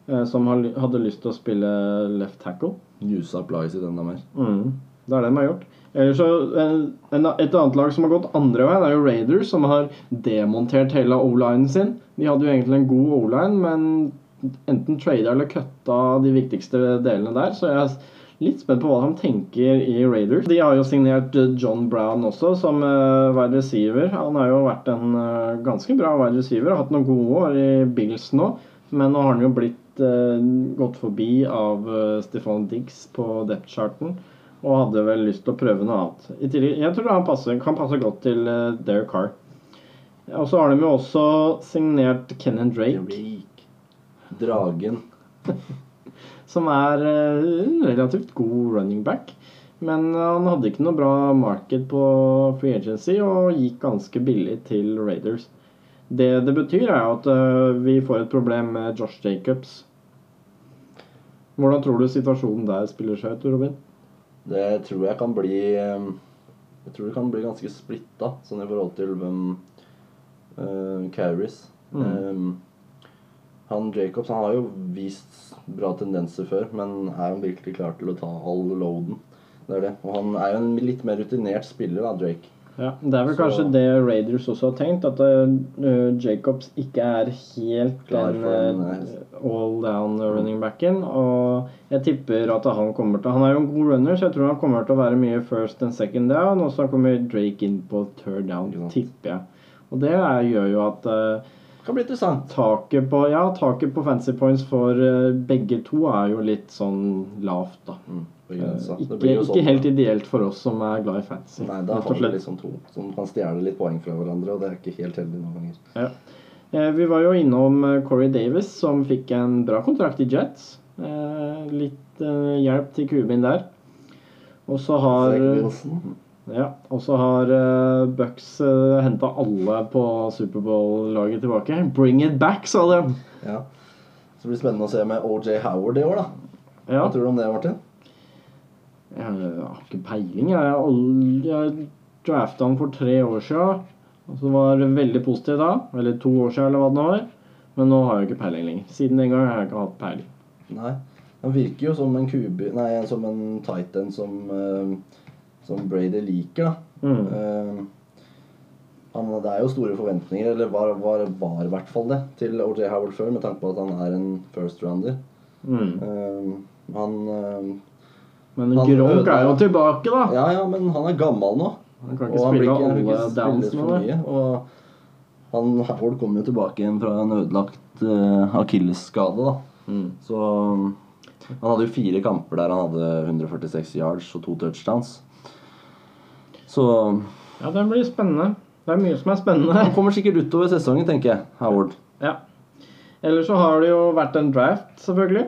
A: Eh, som hadde lyst til å spille left tackle.
B: Jusa opp i enda mer.
A: Mm. Det er det de har gjort. Ellers så, en, en, Et annet lag som har gått andre veien, er jo Raiders, som har demontert hele o-linen sin. De hadde jo egentlig en god o-line, men enten trada eller kutta de viktigste delene der. Så jeg er litt spent på hva de tenker i Raiders. De har jo signert eh, John Brown også som wide receiver. Han har jo vært en eh, ganske bra wide receiver. Har hatt noen gode år i Bills nå, men nå har han jo blitt eh, gått forbi av uh, Stefan Diggs på depth-charten. og hadde vel lyst til å prøve noe annet. I tillegg, jeg tror han passer, kan passe godt til uh, Derek Carr. Og så har de jo også signert Kennan Drake,
B: Drake. Dragen.
A: som er uh, relativt god running back. Men han hadde ikke noe bra market på free agency og gikk ganske billig til Raiders. Det det betyr, er at vi får et problem med Josh Jacobs. Hvordan tror du situasjonen der spiller seg ut, Robin?
B: Det tror jeg kan bli eh, Jeg tror det kan bli ganske splitta, sånn i forhold til hvem uh, carries.
A: Mm.
B: Um, han Jacobs han har jo vist bra tendenser før, men er han virkelig klar til å ta all loaden? Det er det. Og han er jo en litt mer rutinert spiller, da, Drake.
A: Ja, Det er vel
B: Så-
A: kanskje det Raiders også har tenkt, at uh, Jacobs ikke er helt
B: Klar
A: den
B: en,
A: uh, all down running backen. Og jeg tipper at han kommer til Han er jo en god runner, så jeg tror han kommer til å være mye first and second down. Og så kommer Drake inn på third down,
B: ja.
A: tipper jeg. Og det er, gjør jo at uh,
B: Kan bli interessant.
A: taket på Ja, taket på fancy points for begge to er jo litt sånn lavt, da.
B: Mm, begrensa.
A: Ikke,
B: sånn,
A: ikke helt ideelt for oss som er glad i fantasy.
B: Nei, da har vi liksom to som kan stjele litt poeng fra hverandre, og det er ikke helt heldig noen ganger.
A: Ja. Eh, Vi var jo innom eh, Corey Davis, som fikk en bra kontrakt i Jets. Eh, Litt eh, hjelp til kubin der. Og så har, ja, og så har eh, Bucks uh, henta alle på Superbowl-laget tilbake. Bring it back, sa de.
B: Ja. Så det blir spennende å se med OJ Howard i år, da.
A: Ja.
B: Hva tror du om det, Martin?
A: Jeg har ikke peiling. Jeg, jeg, jeg drafta han for tre år siden. Så var det veldig positiv da. Eller to år siden, eller hva det nå var. Men nå har jeg ikke peiling lenger. Siden den gang har jeg ikke hatt peiling.
B: Nei. Han virker jo som en kubi... Nei, som en titan som, uh, som Brady liker, da.
A: Mm.
B: Uh, han, det er jo store forventninger, eller var, var, var i hvert fall det, til OJ Howard før, med tanke på at han er en first rounder.
A: Mm.
B: Uh, han
A: Men Gronk er jo tilbake, da.
B: Ja, ja, men han er gammel nå.
A: Han kan ikke
B: Og
A: spille
B: ikke- han blir
A: alle downs nå.
B: Og han Howard kom jo tilbake igjen fra en ødelagt uh, akillesskade, da.
A: Mm.
B: Så um, han hadde jo fire kamper der han hadde 146 yards og to touchdowns. Så
A: Ja, det blir spennende. Det er mye som er spennende.
B: han kommer sikkert utover sesongen, tenker jeg. Howard.
A: Ja. Ellers så har det jo vært en draft, selvfølgelig.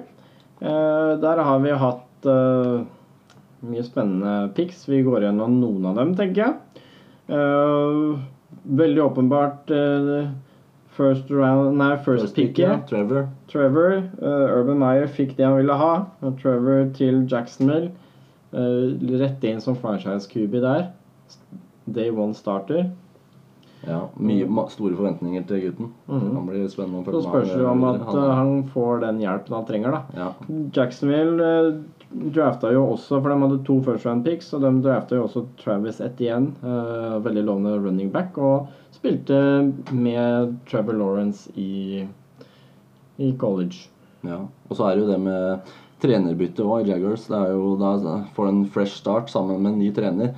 A: Eh, der har vi hatt eh, mye spennende pics. Vi går gjennom noen av dem, tenker jeg. Uh, veldig åpenbart uh, first round Nei, first, picket.
B: ja. Trevor.
A: Trevor. uh, Urban Meyer fikk det han ville ha. Trevor til Jacksonville. Uh, rett inn som franchise-QB der. Day one starter.
B: Ja, mye, store forventninger til gutten.
A: Mhm.
B: Han blir spennende å
A: Så spørs det om at
B: Han
A: får den hjelpen han trenger, da.
B: ja.
A: Jacksonville drafta jo også, for de hadde to first round picks, og de drafta jo også Travis Etienne, uh, veldig lovende running back, og spilte med Trevor Lawrence i, i college.
B: Ja, og så er det jo det med trenerbytte òg i Jaggers. Det er jo da får en fresh start sammen med en ny trener.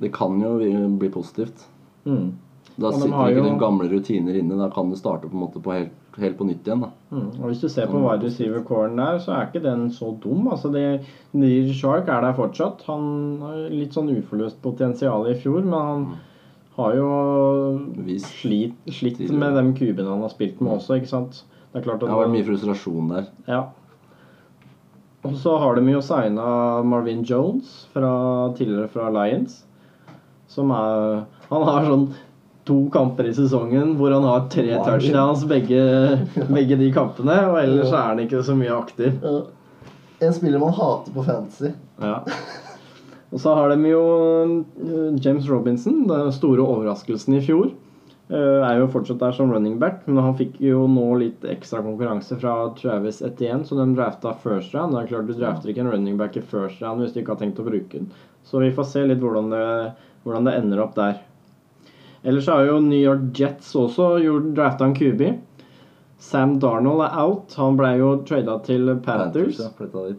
B: Det kan jo bli positivt.
A: Mm.
B: Da sitter ikke
A: jo-
B: de gamle rutiner inne. Da kan det starte på en måte på helt, helt på nytt igjen.
A: Mm. Og hvis du ser på wide receiver coren der, så er ikke den så dum. Altså, det, Neil Shark er der fortsatt. Han har litt sånn uforløst potensial i fjor, men han har jo
B: Vis.
A: slitt, slitt med de kubene han har spilt med også, ikke sant? Det klart
B: Det har vært mye frustrasjon der.
A: Ja. Og så har de jo signa Marvin Jones fra, tidligere fra Lions. Som er Han har sånn to kamper i sesongen hvor han har tre touchdowns begge, begge de kampene. Og ellers er han ikke så mye aktiv.
B: En spiller man hater på fantasy.
A: Ja. Og så har de jo eh, James Robinson, den store overraskelsen i fjor. eh, Er jo fortsatt der som running back, men han fikk jo nå litt ekstra konkurranse fra Travis Etienne, så de drafta first round. Det er klart Du drafter ikke en running back i first round hvis du ikke har tenkt å bruke den. Så vi får se litt hvordan det, hvordan det ender opp der. Ellers har jo New York Jets også gjort drafta en QB. Sam Darnold er out. Han ble jo trada til Panthers.
B: ja.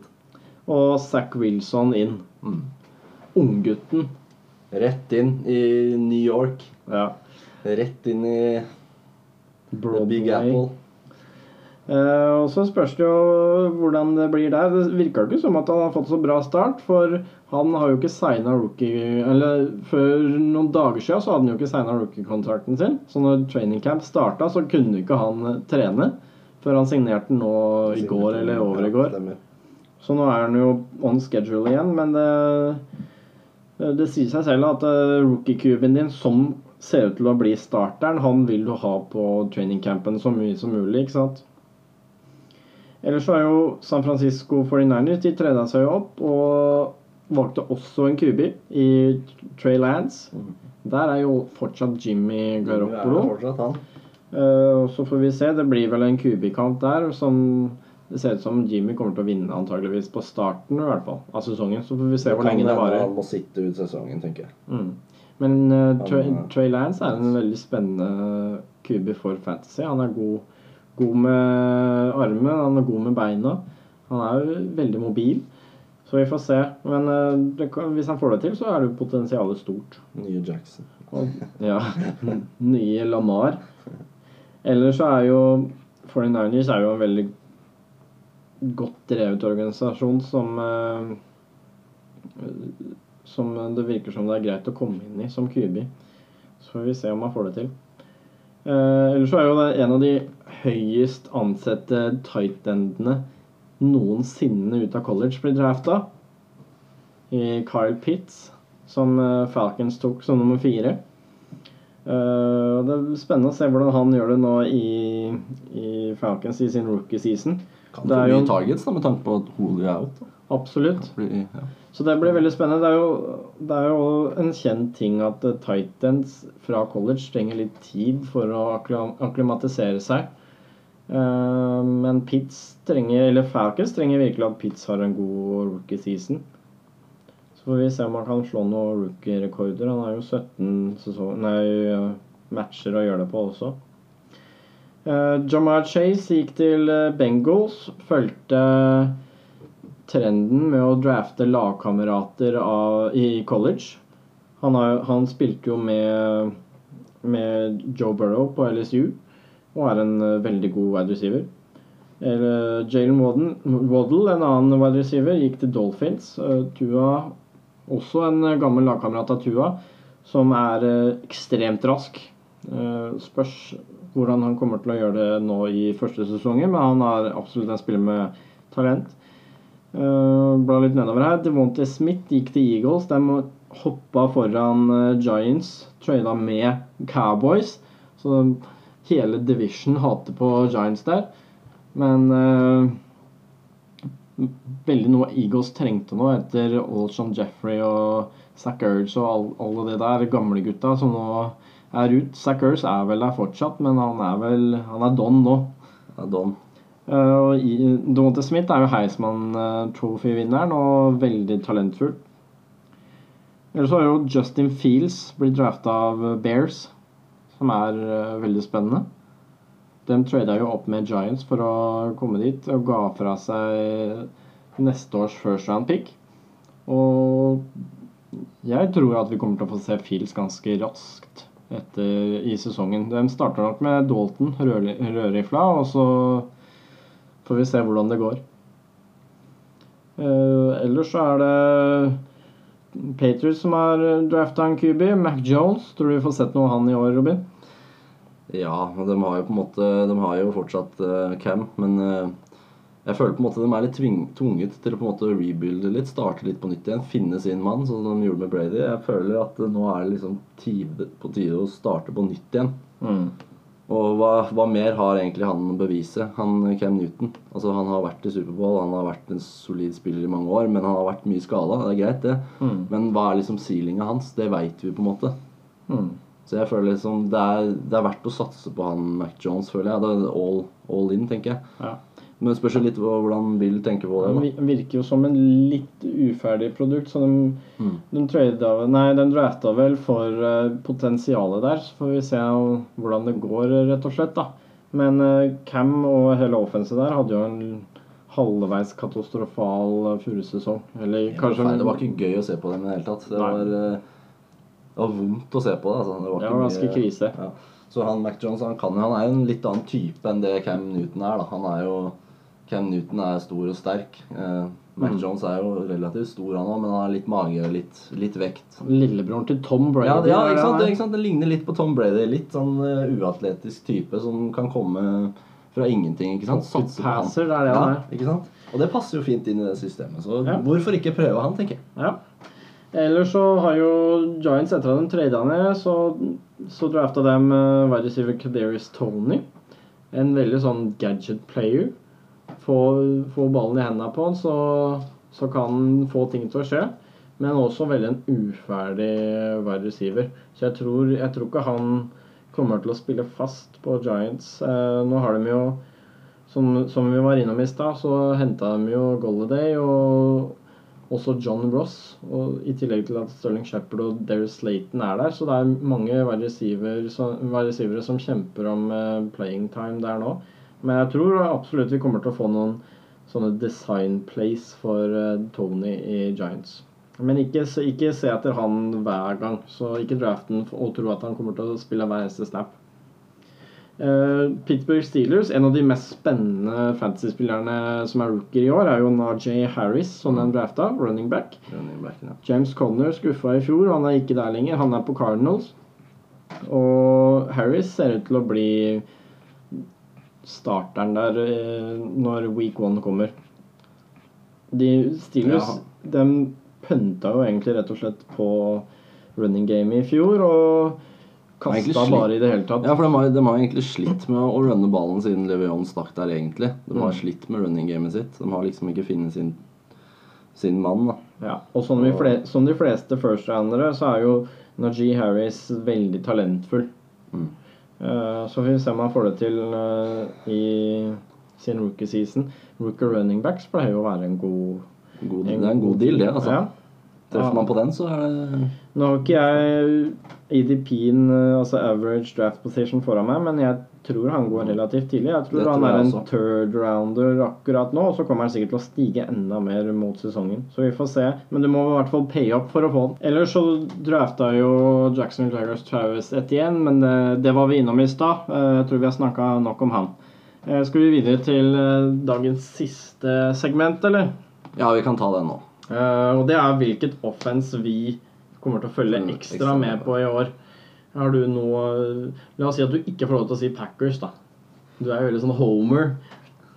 A: Og Zack Wilson inn.
B: Mm.
A: Unggutten.
B: Rett inn i New York.
A: Ja.
B: Rett inn i
A: Broadway.
B: Big Apple.
A: Eh, og så spørs det jo hvordan det blir der. Det virka ikke som at han har fått så bra start, for Han har jo ikke signa rookie Eller for noen dager siden så hadde han jo ikke signa rookie-kontrakten sin. Så når training camp starta, så kunne ikke han eh, trene før han signerte den nå i går eller over i går. Så nå er han jo on schedule igjen, men det, det sier seg selv at eh, rookie-cuben din, som ser ut til å bli starteren, han vil du ha på training campen så mye som mulig, ikke sant? Ellers så er jo San Francisco 49ers De treda seg jo opp og valgte også en QB i Trey Lance. Der er jo fortsatt Jimmy Garoppolo.
B: fortsatt.
A: Eh, så får vi se. Det blir vel en QB-kamp der som det ser ut som Jimmy kommer til å vinne antageligvis på starten i hvert fall av sesongen. Så får vi se hvor lenge det varer.
B: Han må sitte ut sesongen, tenker jeg.
A: Mm. Men uh, Trey, Trey Lance er en veldig spennende QB for Fantasy. Han er god, god med armen, han er god med beina. Han er jo veldig mobil. Så vi får se. Men eh, det hvis han får det til, så er det jo potensialet stort.
B: Nye Jackson.
A: Og, ja. Nye Lamar. Ellers så er jo 49ers er jo en veldig godt drevet organisasjon som eh, Som det virker som det er greit å komme inn i som QB. Så får vi se om han får det til. Eh, ellers så er jo det en av de høyest ansette tight-endene noensinne ut av college blir drafta. I Kyle Pitts, som eh, Falcons tok som nummer fire. Og det er spennende å se hvordan han gjør det nå i, i Falcons i sin rookie season.
B: Kan
A: Det
B: få mye targets da, med tanke på at Holy er out.
A: Absolutt.
B: Bli, ja.
A: Så det blir veldig spennende. Det er jo, det er jo en kjent ting at eh, Titans fra college trenger litt tid for å akklimatisere seg. Eh, men Pitts trenger, eller Falcons trenger virkelig at Pitts har en god rookie season. Så får vi se om han kan slå noen rookie-rekorder. Han har jo 17 sesong, nei, eh, matcher å gjøre det på også. Uh, Jamar Chase gikk til eh, Bengals. Fulgte trenden med å drafte lagkamerater i college. Han, har, han spilte jo med, med Joe Burrow på LSU og er en eh, veldig god wide receiver. Jalen Waddle, en annen wide receiver, gikk til Dolphins. Eh, Tua, også en eh, gammel lagkamerat av Tua, som er eh, ekstremt rask. Eh, spørs hvordan han kommer til å gjøre det nå i første sesongen, men han er absolutt en spiller med talent. Bla litt nedover her. Devonte Smith gikk til Eagles. De hoppa foran eh, Giants. Trada med Cowboys. Så hele division hater på Giants der. Men uh, veldig noe Eagles trengte nå etter Olsham Jeffrey og Zack Ertz og all, alle de der gamle gutta som nå er ut. Zack Ertz er vel der fortsatt, men han er vel Han er don nå.
B: Ja, Don.
A: Uh, og i- Smith er jo Heisman eh, Trophy-vinneren og veldig talentfull. Ellers så har jo Justin Fields blitt drafta av Bears, som er eh, veldig spennende. De trada jo opp med Giants for å komme dit, og ga fra seg neste års first round pick. Og jeg tror at vi kommer til å få se Fields ganske raskt etter, i sesongen. De starter nok med Dalton, rødrifla, og så får vi se hvordan det går. Eh, ellers så er det Patriots som har drafta en QB. Mac Jones. Tror du vi får sett noe av han i år, Robin?
B: Ja, de har jo på en måte De har jo fortsatt uh, Cam, men uh, jeg føler på en måte de er litt tving, tvunget til å på en måte rebuilde litt, starte litt på nytt igjen, finne sin mann, sånn som de gjorde med Brady. Jeg føler at uh, nå er det liksom tide, på tide å starte på nytt igjen. Og hva, hva mer har egentlig han å bevise? Han Cam Newton. Altså Han har vært i Superbowl, han har vært en solid spiller i mange år, men han har vært mye skada. Det er greit, det.
A: Mm.
B: Men hva er liksom sealinga hans? Det veit vi på en måte.
A: Mm.
B: Så jeg føler liksom det er, det er verdt å satse på han Mac Jones, føler jeg. Det er all, all in, tenker jeg.
A: Ja.
B: Men det spørs litt på hvordan Bill tenker på det. Da.
A: Han virker jo som en litt uferdig produkt, så de,
B: Mm.
A: de, nei, de drafta vel for uh, potensialet der. Så får vi se hvordan det går, rett og slett. da. Men uh, Cam og hele offenset der hadde jo en halvveis katastrofal furesesong. Eller ja, kanskje
B: feil, det var ikke gøy å se på dem i det hele tatt. Det var, eh, det var vondt å se på det. Altså. Det var
A: Ja,
B: var
A: ganske
B: mye-
A: krise.
B: Ja. Så han Mac Jones han kan Han er jo en litt annen type enn det Cam Newton er. da Han er jo Cam Newton er stor og sterk. Eh, Mac
A: Mm.
B: Jones er jo relativt stor, han òg, men han har litt mage, litt, litt vekt.
A: Lillebroren til Tom Brady.
B: Ja, ja
A: er
B: ikke,
A: det
B: sant? Det, ikke sant? det ligner litt på Tom Brady. Litt sånn uh, uatletisk type som kan komme fra ingenting. ikke sant?
A: Passer, det er det han
B: ja,
A: er.
B: ikke sant? Og det passer jo fint inn i det systemet. Så
A: Ja.
B: hvorfor ikke prøve han, tenker jeg.
A: Ja. Ellers så har jo Giants etter at de trada ned, så, så drafta de uh, wide receiver Kadarius Tony. En veldig sånn gadget player. Få, få ballen i hendene på han, så, så kan han få ting til å skje. Men også veldig en uferdig wide receiver. Så jeg tror, jeg tror ikke han kommer til å spille fast på Giants. Eh, nå har de jo som, som vi var innom i stad, så henta de jo Golladay og også John Ross. Og I tillegg til at Sterling Shepherd og Darius Slayton er der. Så det er mange wide receiver som, som kjemper om eh, playing time der nå. Men jeg tror absolutt vi kommer til å få noen sånne design plays for eh, Tony i Giants. Men ikke, ikke se etter han hver gang. Så ikke draft han og tro at han kommer til å spille hver eneste snap. Uh, Pittsburgh Steelers, en av de mest spennende fantasy-spillerne som er rookier i år, er jo Najay Harris, som den drafta, running back.
B: Running back ja.
A: James Conner skuffa i fjor, han er ikke der lenger. Han er på Cardinals. Og Harris ser ut til å bli starteren der eh, når week one kommer. De Steelers de pønta jo egentlig rett og slett på running game i fjor og kasta bare i det hele tatt.
B: Ja, for de har, de har egentlig slitt med å runne ballen siden Leveon stakk der, egentlig. De har
A: Mm.
B: slitt med running gamet sitt. De har liksom ikke funnet sin, sin mann, da.
A: Ja, og som de, fle som de fleste first-roundere, så er jo Najee Harris veldig talentfull.
B: Mm.
A: Eh, så vi får se om han får det til eh, i sin rookie season. Rookie running backs pleier jo å være en god
B: God, det er en god deal, det. altså.
A: Ja.
B: Treffer man på den, så er det
A: Nå har ikke jeg ADP-en, eh, altså average draft position, foran meg, men jeg tror han går relativt tidlig. Jeg tror
B: tror
A: han er en
B: også.
A: third rounder akkurat nå, og så kommer han sikkert til å stige enda mer mot sesongen. Så vi får se. Men du må i hvert fall paye opp for å få den. Ellers så drafta jo Jackson Jaggers Travis Etienne, men det, det var vi innom i stad. Eh, Jeg tror vi har snakka nok om han. Eh, Skal vi videre til eh, dagens siste segment, eller?
B: Ja, vi kan ta den nå.
A: Eh, og det er hvilket offense vi kommer til å følge
B: Mm,
A: ekstra med på i år. Har du noe La oss si at du ikke får lov til å si Packers, da. Du er jo veldig sånn homer.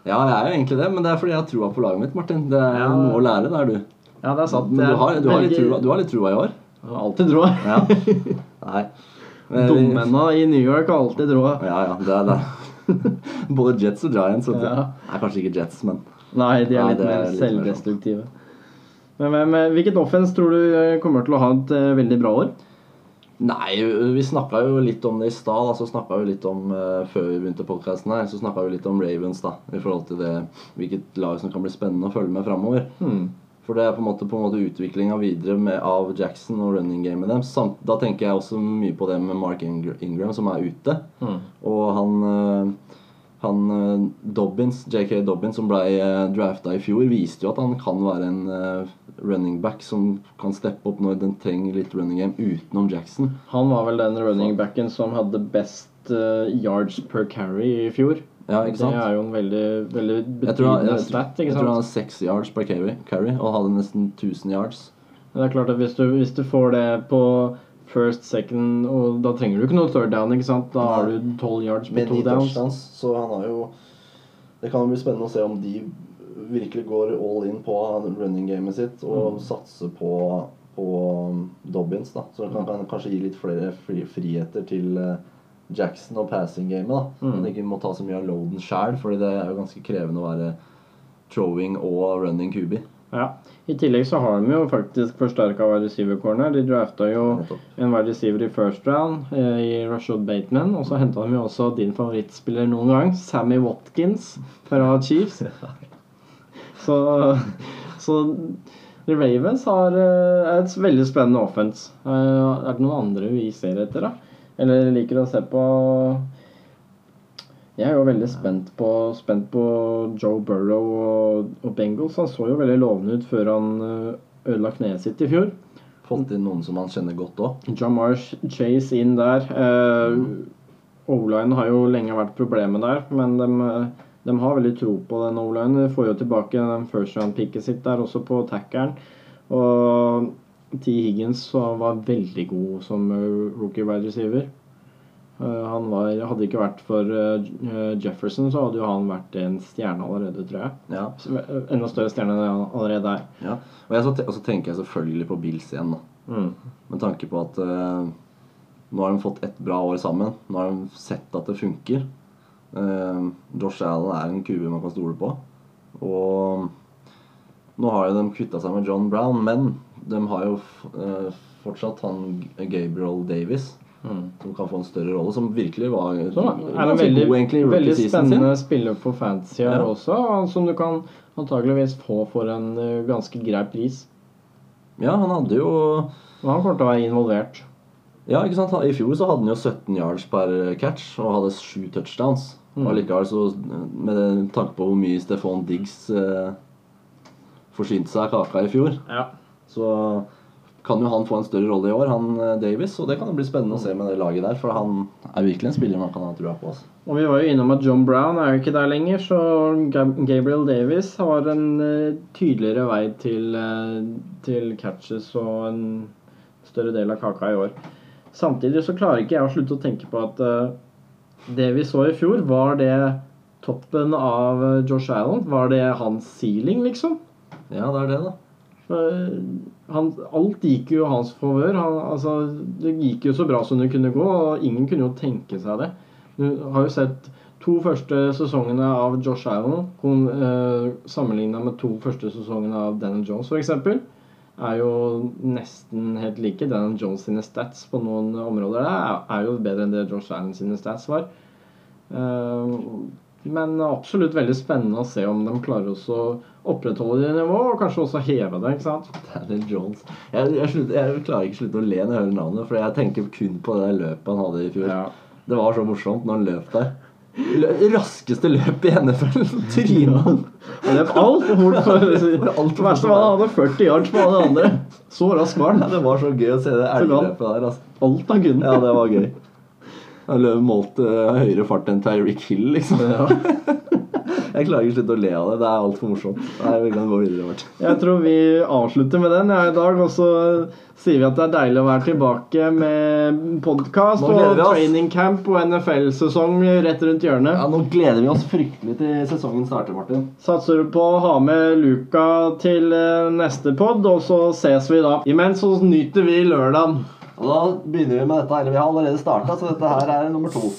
B: Ja, jeg er jo egentlig det, men det er fordi jeg har troa på laget mitt, Martin. Det er
A: Ja.
B: noe å lære der, du.
A: Ja, det er sant.
B: Men du har, du har, litt,
A: troa
B: trua, du har litt trua i år.
A: Jeg har alltid troa.
B: Ja. Nei. Men-
A: i New York har alltid troa.
B: Ja, ja. Det er det. Både Jets og Giants. Og.
A: Ja.
B: Nei, kanskje ikke Jets, men
A: Nei, de er
B: Nei,
A: litt
B: det er
A: mer
B: sånn.
A: selvdestruktive. Men, men, men hvilket offense tror du eh, kommer til å ha et eh, veldig bra år?
B: Nei, vi snakka jo litt om det i stad. Så snakka vi litt om eh, Før vi begynte podkasten her, så snakka vi litt om Ravens, da. I forhold til det hvilket lag som kan bli spennende å følge med framover.
A: Hmm.
B: For det er på en måte, på en måte utviklinga videre med, av Jackson og running gamet deres. Samt, da tenker jeg også mye på det med Mark Ingram, som er ute.
A: Hmm.
B: Og han, eh, han eh, Dobbins, JK Dobbins, som ble uh, drafta i fjor, viste jo at han kan være en eh, running back som kan steppe opp når den trenger litt running game utenom Jackson.
A: Han var vel den running backen som hadde best eh, yards per carry i fjor.
B: Ja, ikke sant?
A: Det er jo en veldig, veldig
B: Jeg tror, han,
A: betydende
B: jeg,
A: stat.
B: tror han
A: hadde
B: har seks yards per carry, carry og hadde nesten 1000 yards.
A: Det er klart at hvis du, hvis du får det på first, second, og da trenger du ikke noe third down, ikke sant? Da har du 12 yards på
B: Med
A: to downs.
B: touchdowns, så han har jo Det kan jo bli spennende å se om de virkelig går all in på running gamet sitt og
A: Mm.
B: satser på, på um, Dobbins. da Så kan, kan kanskje gi litt flere fri, friheter til eh, Jackson og passing-gamet. da
A: Mm.
B: At han ikke må ta så mye av loaden sjæl, Fordi det er jo ganske krevende å være throwing og running QB.
A: Ja. I tillegg så har de jo faktisk forsterka wide receiver-corner. De drafta jo en wide receiver i first round eh, i Rashad Bateman. Og så henta de jo også din favorittspiller noen gang, Sammy Watkins fra Chiefs. Så, så The Ravens har eh, et veldig spennende offense. Eh, er det noen andre vi ser etter, da? Eller liker å se på Jeg er jo veldig spent på, spent på Joe Burrow og, og Bengals. Han så jo veldig lovende ut før han eh, ødela kneet sitt i fjor.
B: Fått inn noen som han kjenner godt òg.
A: Jamar Chase inn der. Eh, O-line har jo lenge vært problemet der, men de, de har veldig tro på den O-line. De får jo tilbake den first round-picket sitt der også på tackeren. Og T. Higgins var veldig god som eh, rookie wide receiver. Eh, han var, hadde ikke vært for eh, Jefferson, så hadde jo han vært en stjerne allerede, tror jeg.
B: Ja.
A: Eh, Enda større stjerne enn han allerede er.
B: ja. Og, jeg, så, og så tenker jeg selvfølgelig på Bills igjen, da.
A: Mm.
B: Med tanke på at uh, nå har de fått ett bra år sammen. Nå har de sett at det funker. Uh, Josh Allen er en kube man kan stole på. Og nå har jo de kvitta seg med John Brown, men de har jo eh, fortsatt han Gabriel Davis.
A: Mm.
B: Som kan få en større rolle, som virkelig var
A: Så er
B: ganske
A: veldig,
B: god egentlig i
A: veldig
B: rookie-season sin.
A: spennende spiller for fantasy her
B: Ja.
A: også, som du kan antageligvis få for en eh, ganske grei pris.
B: Ja, han hadde jo
A: Og han kommer til å være involvert.
B: Ja, ikke sant? I fjor så hadde han jo 17 yards per catch og hadde sju touchdowns.
A: Mm.
B: Og likevel så, med tanke på hvor mye Stefan Diggs eh, forsynte seg kaka i fjor,
A: Ja.
B: så kan jo han få en større rolle i år, han eh, Davis. Og det kan jo bli spennende å se med det laget der, for han er virkelig en spiller man kan ha trua på. Altså.
A: Og vi var jo innom at John Brown er jo ikke der lenger, så Gabriel Davis har en eh, tydeligere vei til, eh, til catches og en større del av kaka i år. Samtidig så klarer ikke jeg å slutte å tenke på at det vi så i fjor, var det toppen av Josh Allen? Var det hans ceiling, liksom?
B: Ja, det er det, da.
A: Eh, Han, alt gikk jo hans favør. Altså, det gikk jo så bra som det kunne gå, og ingen kunne jo tenke seg det. Du har jo sett to første sesongene av Josh Allen eh, sammenligna med to første sesongene av Daniel Jones, f.eks. Er jo nesten helt like. Daniel Jones sine stats på noen områder der er, er jo bedre enn det Josh Allen sine stats var. Eh, men absolutt veldig spennende å se om de klarer også å opprettholde det nivået, og kanskje også heve det. ikke sant?
B: Daniel Jones. Jeg, jeg, slutter, jeg klarer ikke å slutte å le når jeg hører navnet, for jeg tenker kun på det løpet han hadde i fjor.
A: Ja.
B: Det var så morsomt når han løp der. Lø raskeste løp i NFL. Tryna han.
A: Han løp altfor fort. For,
B: For alt
A: verste var han hadde 40 yards på alle andre. Så rask var
B: Ja, det var så gøy å se det elgløpet der. Altså.
A: Alt han kunne.
B: Ja, det var gøy. Han løp målt uh, høyere fart enn Tyreek Hill, liksom.
A: Ja.
B: Jeg klarer ikke å slutte å le av det. Det er altfor morsomt. Nei, vi kan gå videre. Martin.
A: Jeg tror vi avslutter med den ja, i dag, og så sier vi at det er deilig å være tilbake med podkast og training camp og NFL-sesong rett rundt hjørnet.
B: Ja, Nå gleder vi oss fryktelig til sesongen starter, Martin.
A: Satser på å ha med Luka til eh, neste pod, og så ses vi da. Imens så nyter vi lørdagen.
B: Og Da begynner vi med dette. Eller vi har allerede starta, så dette her er nummer to.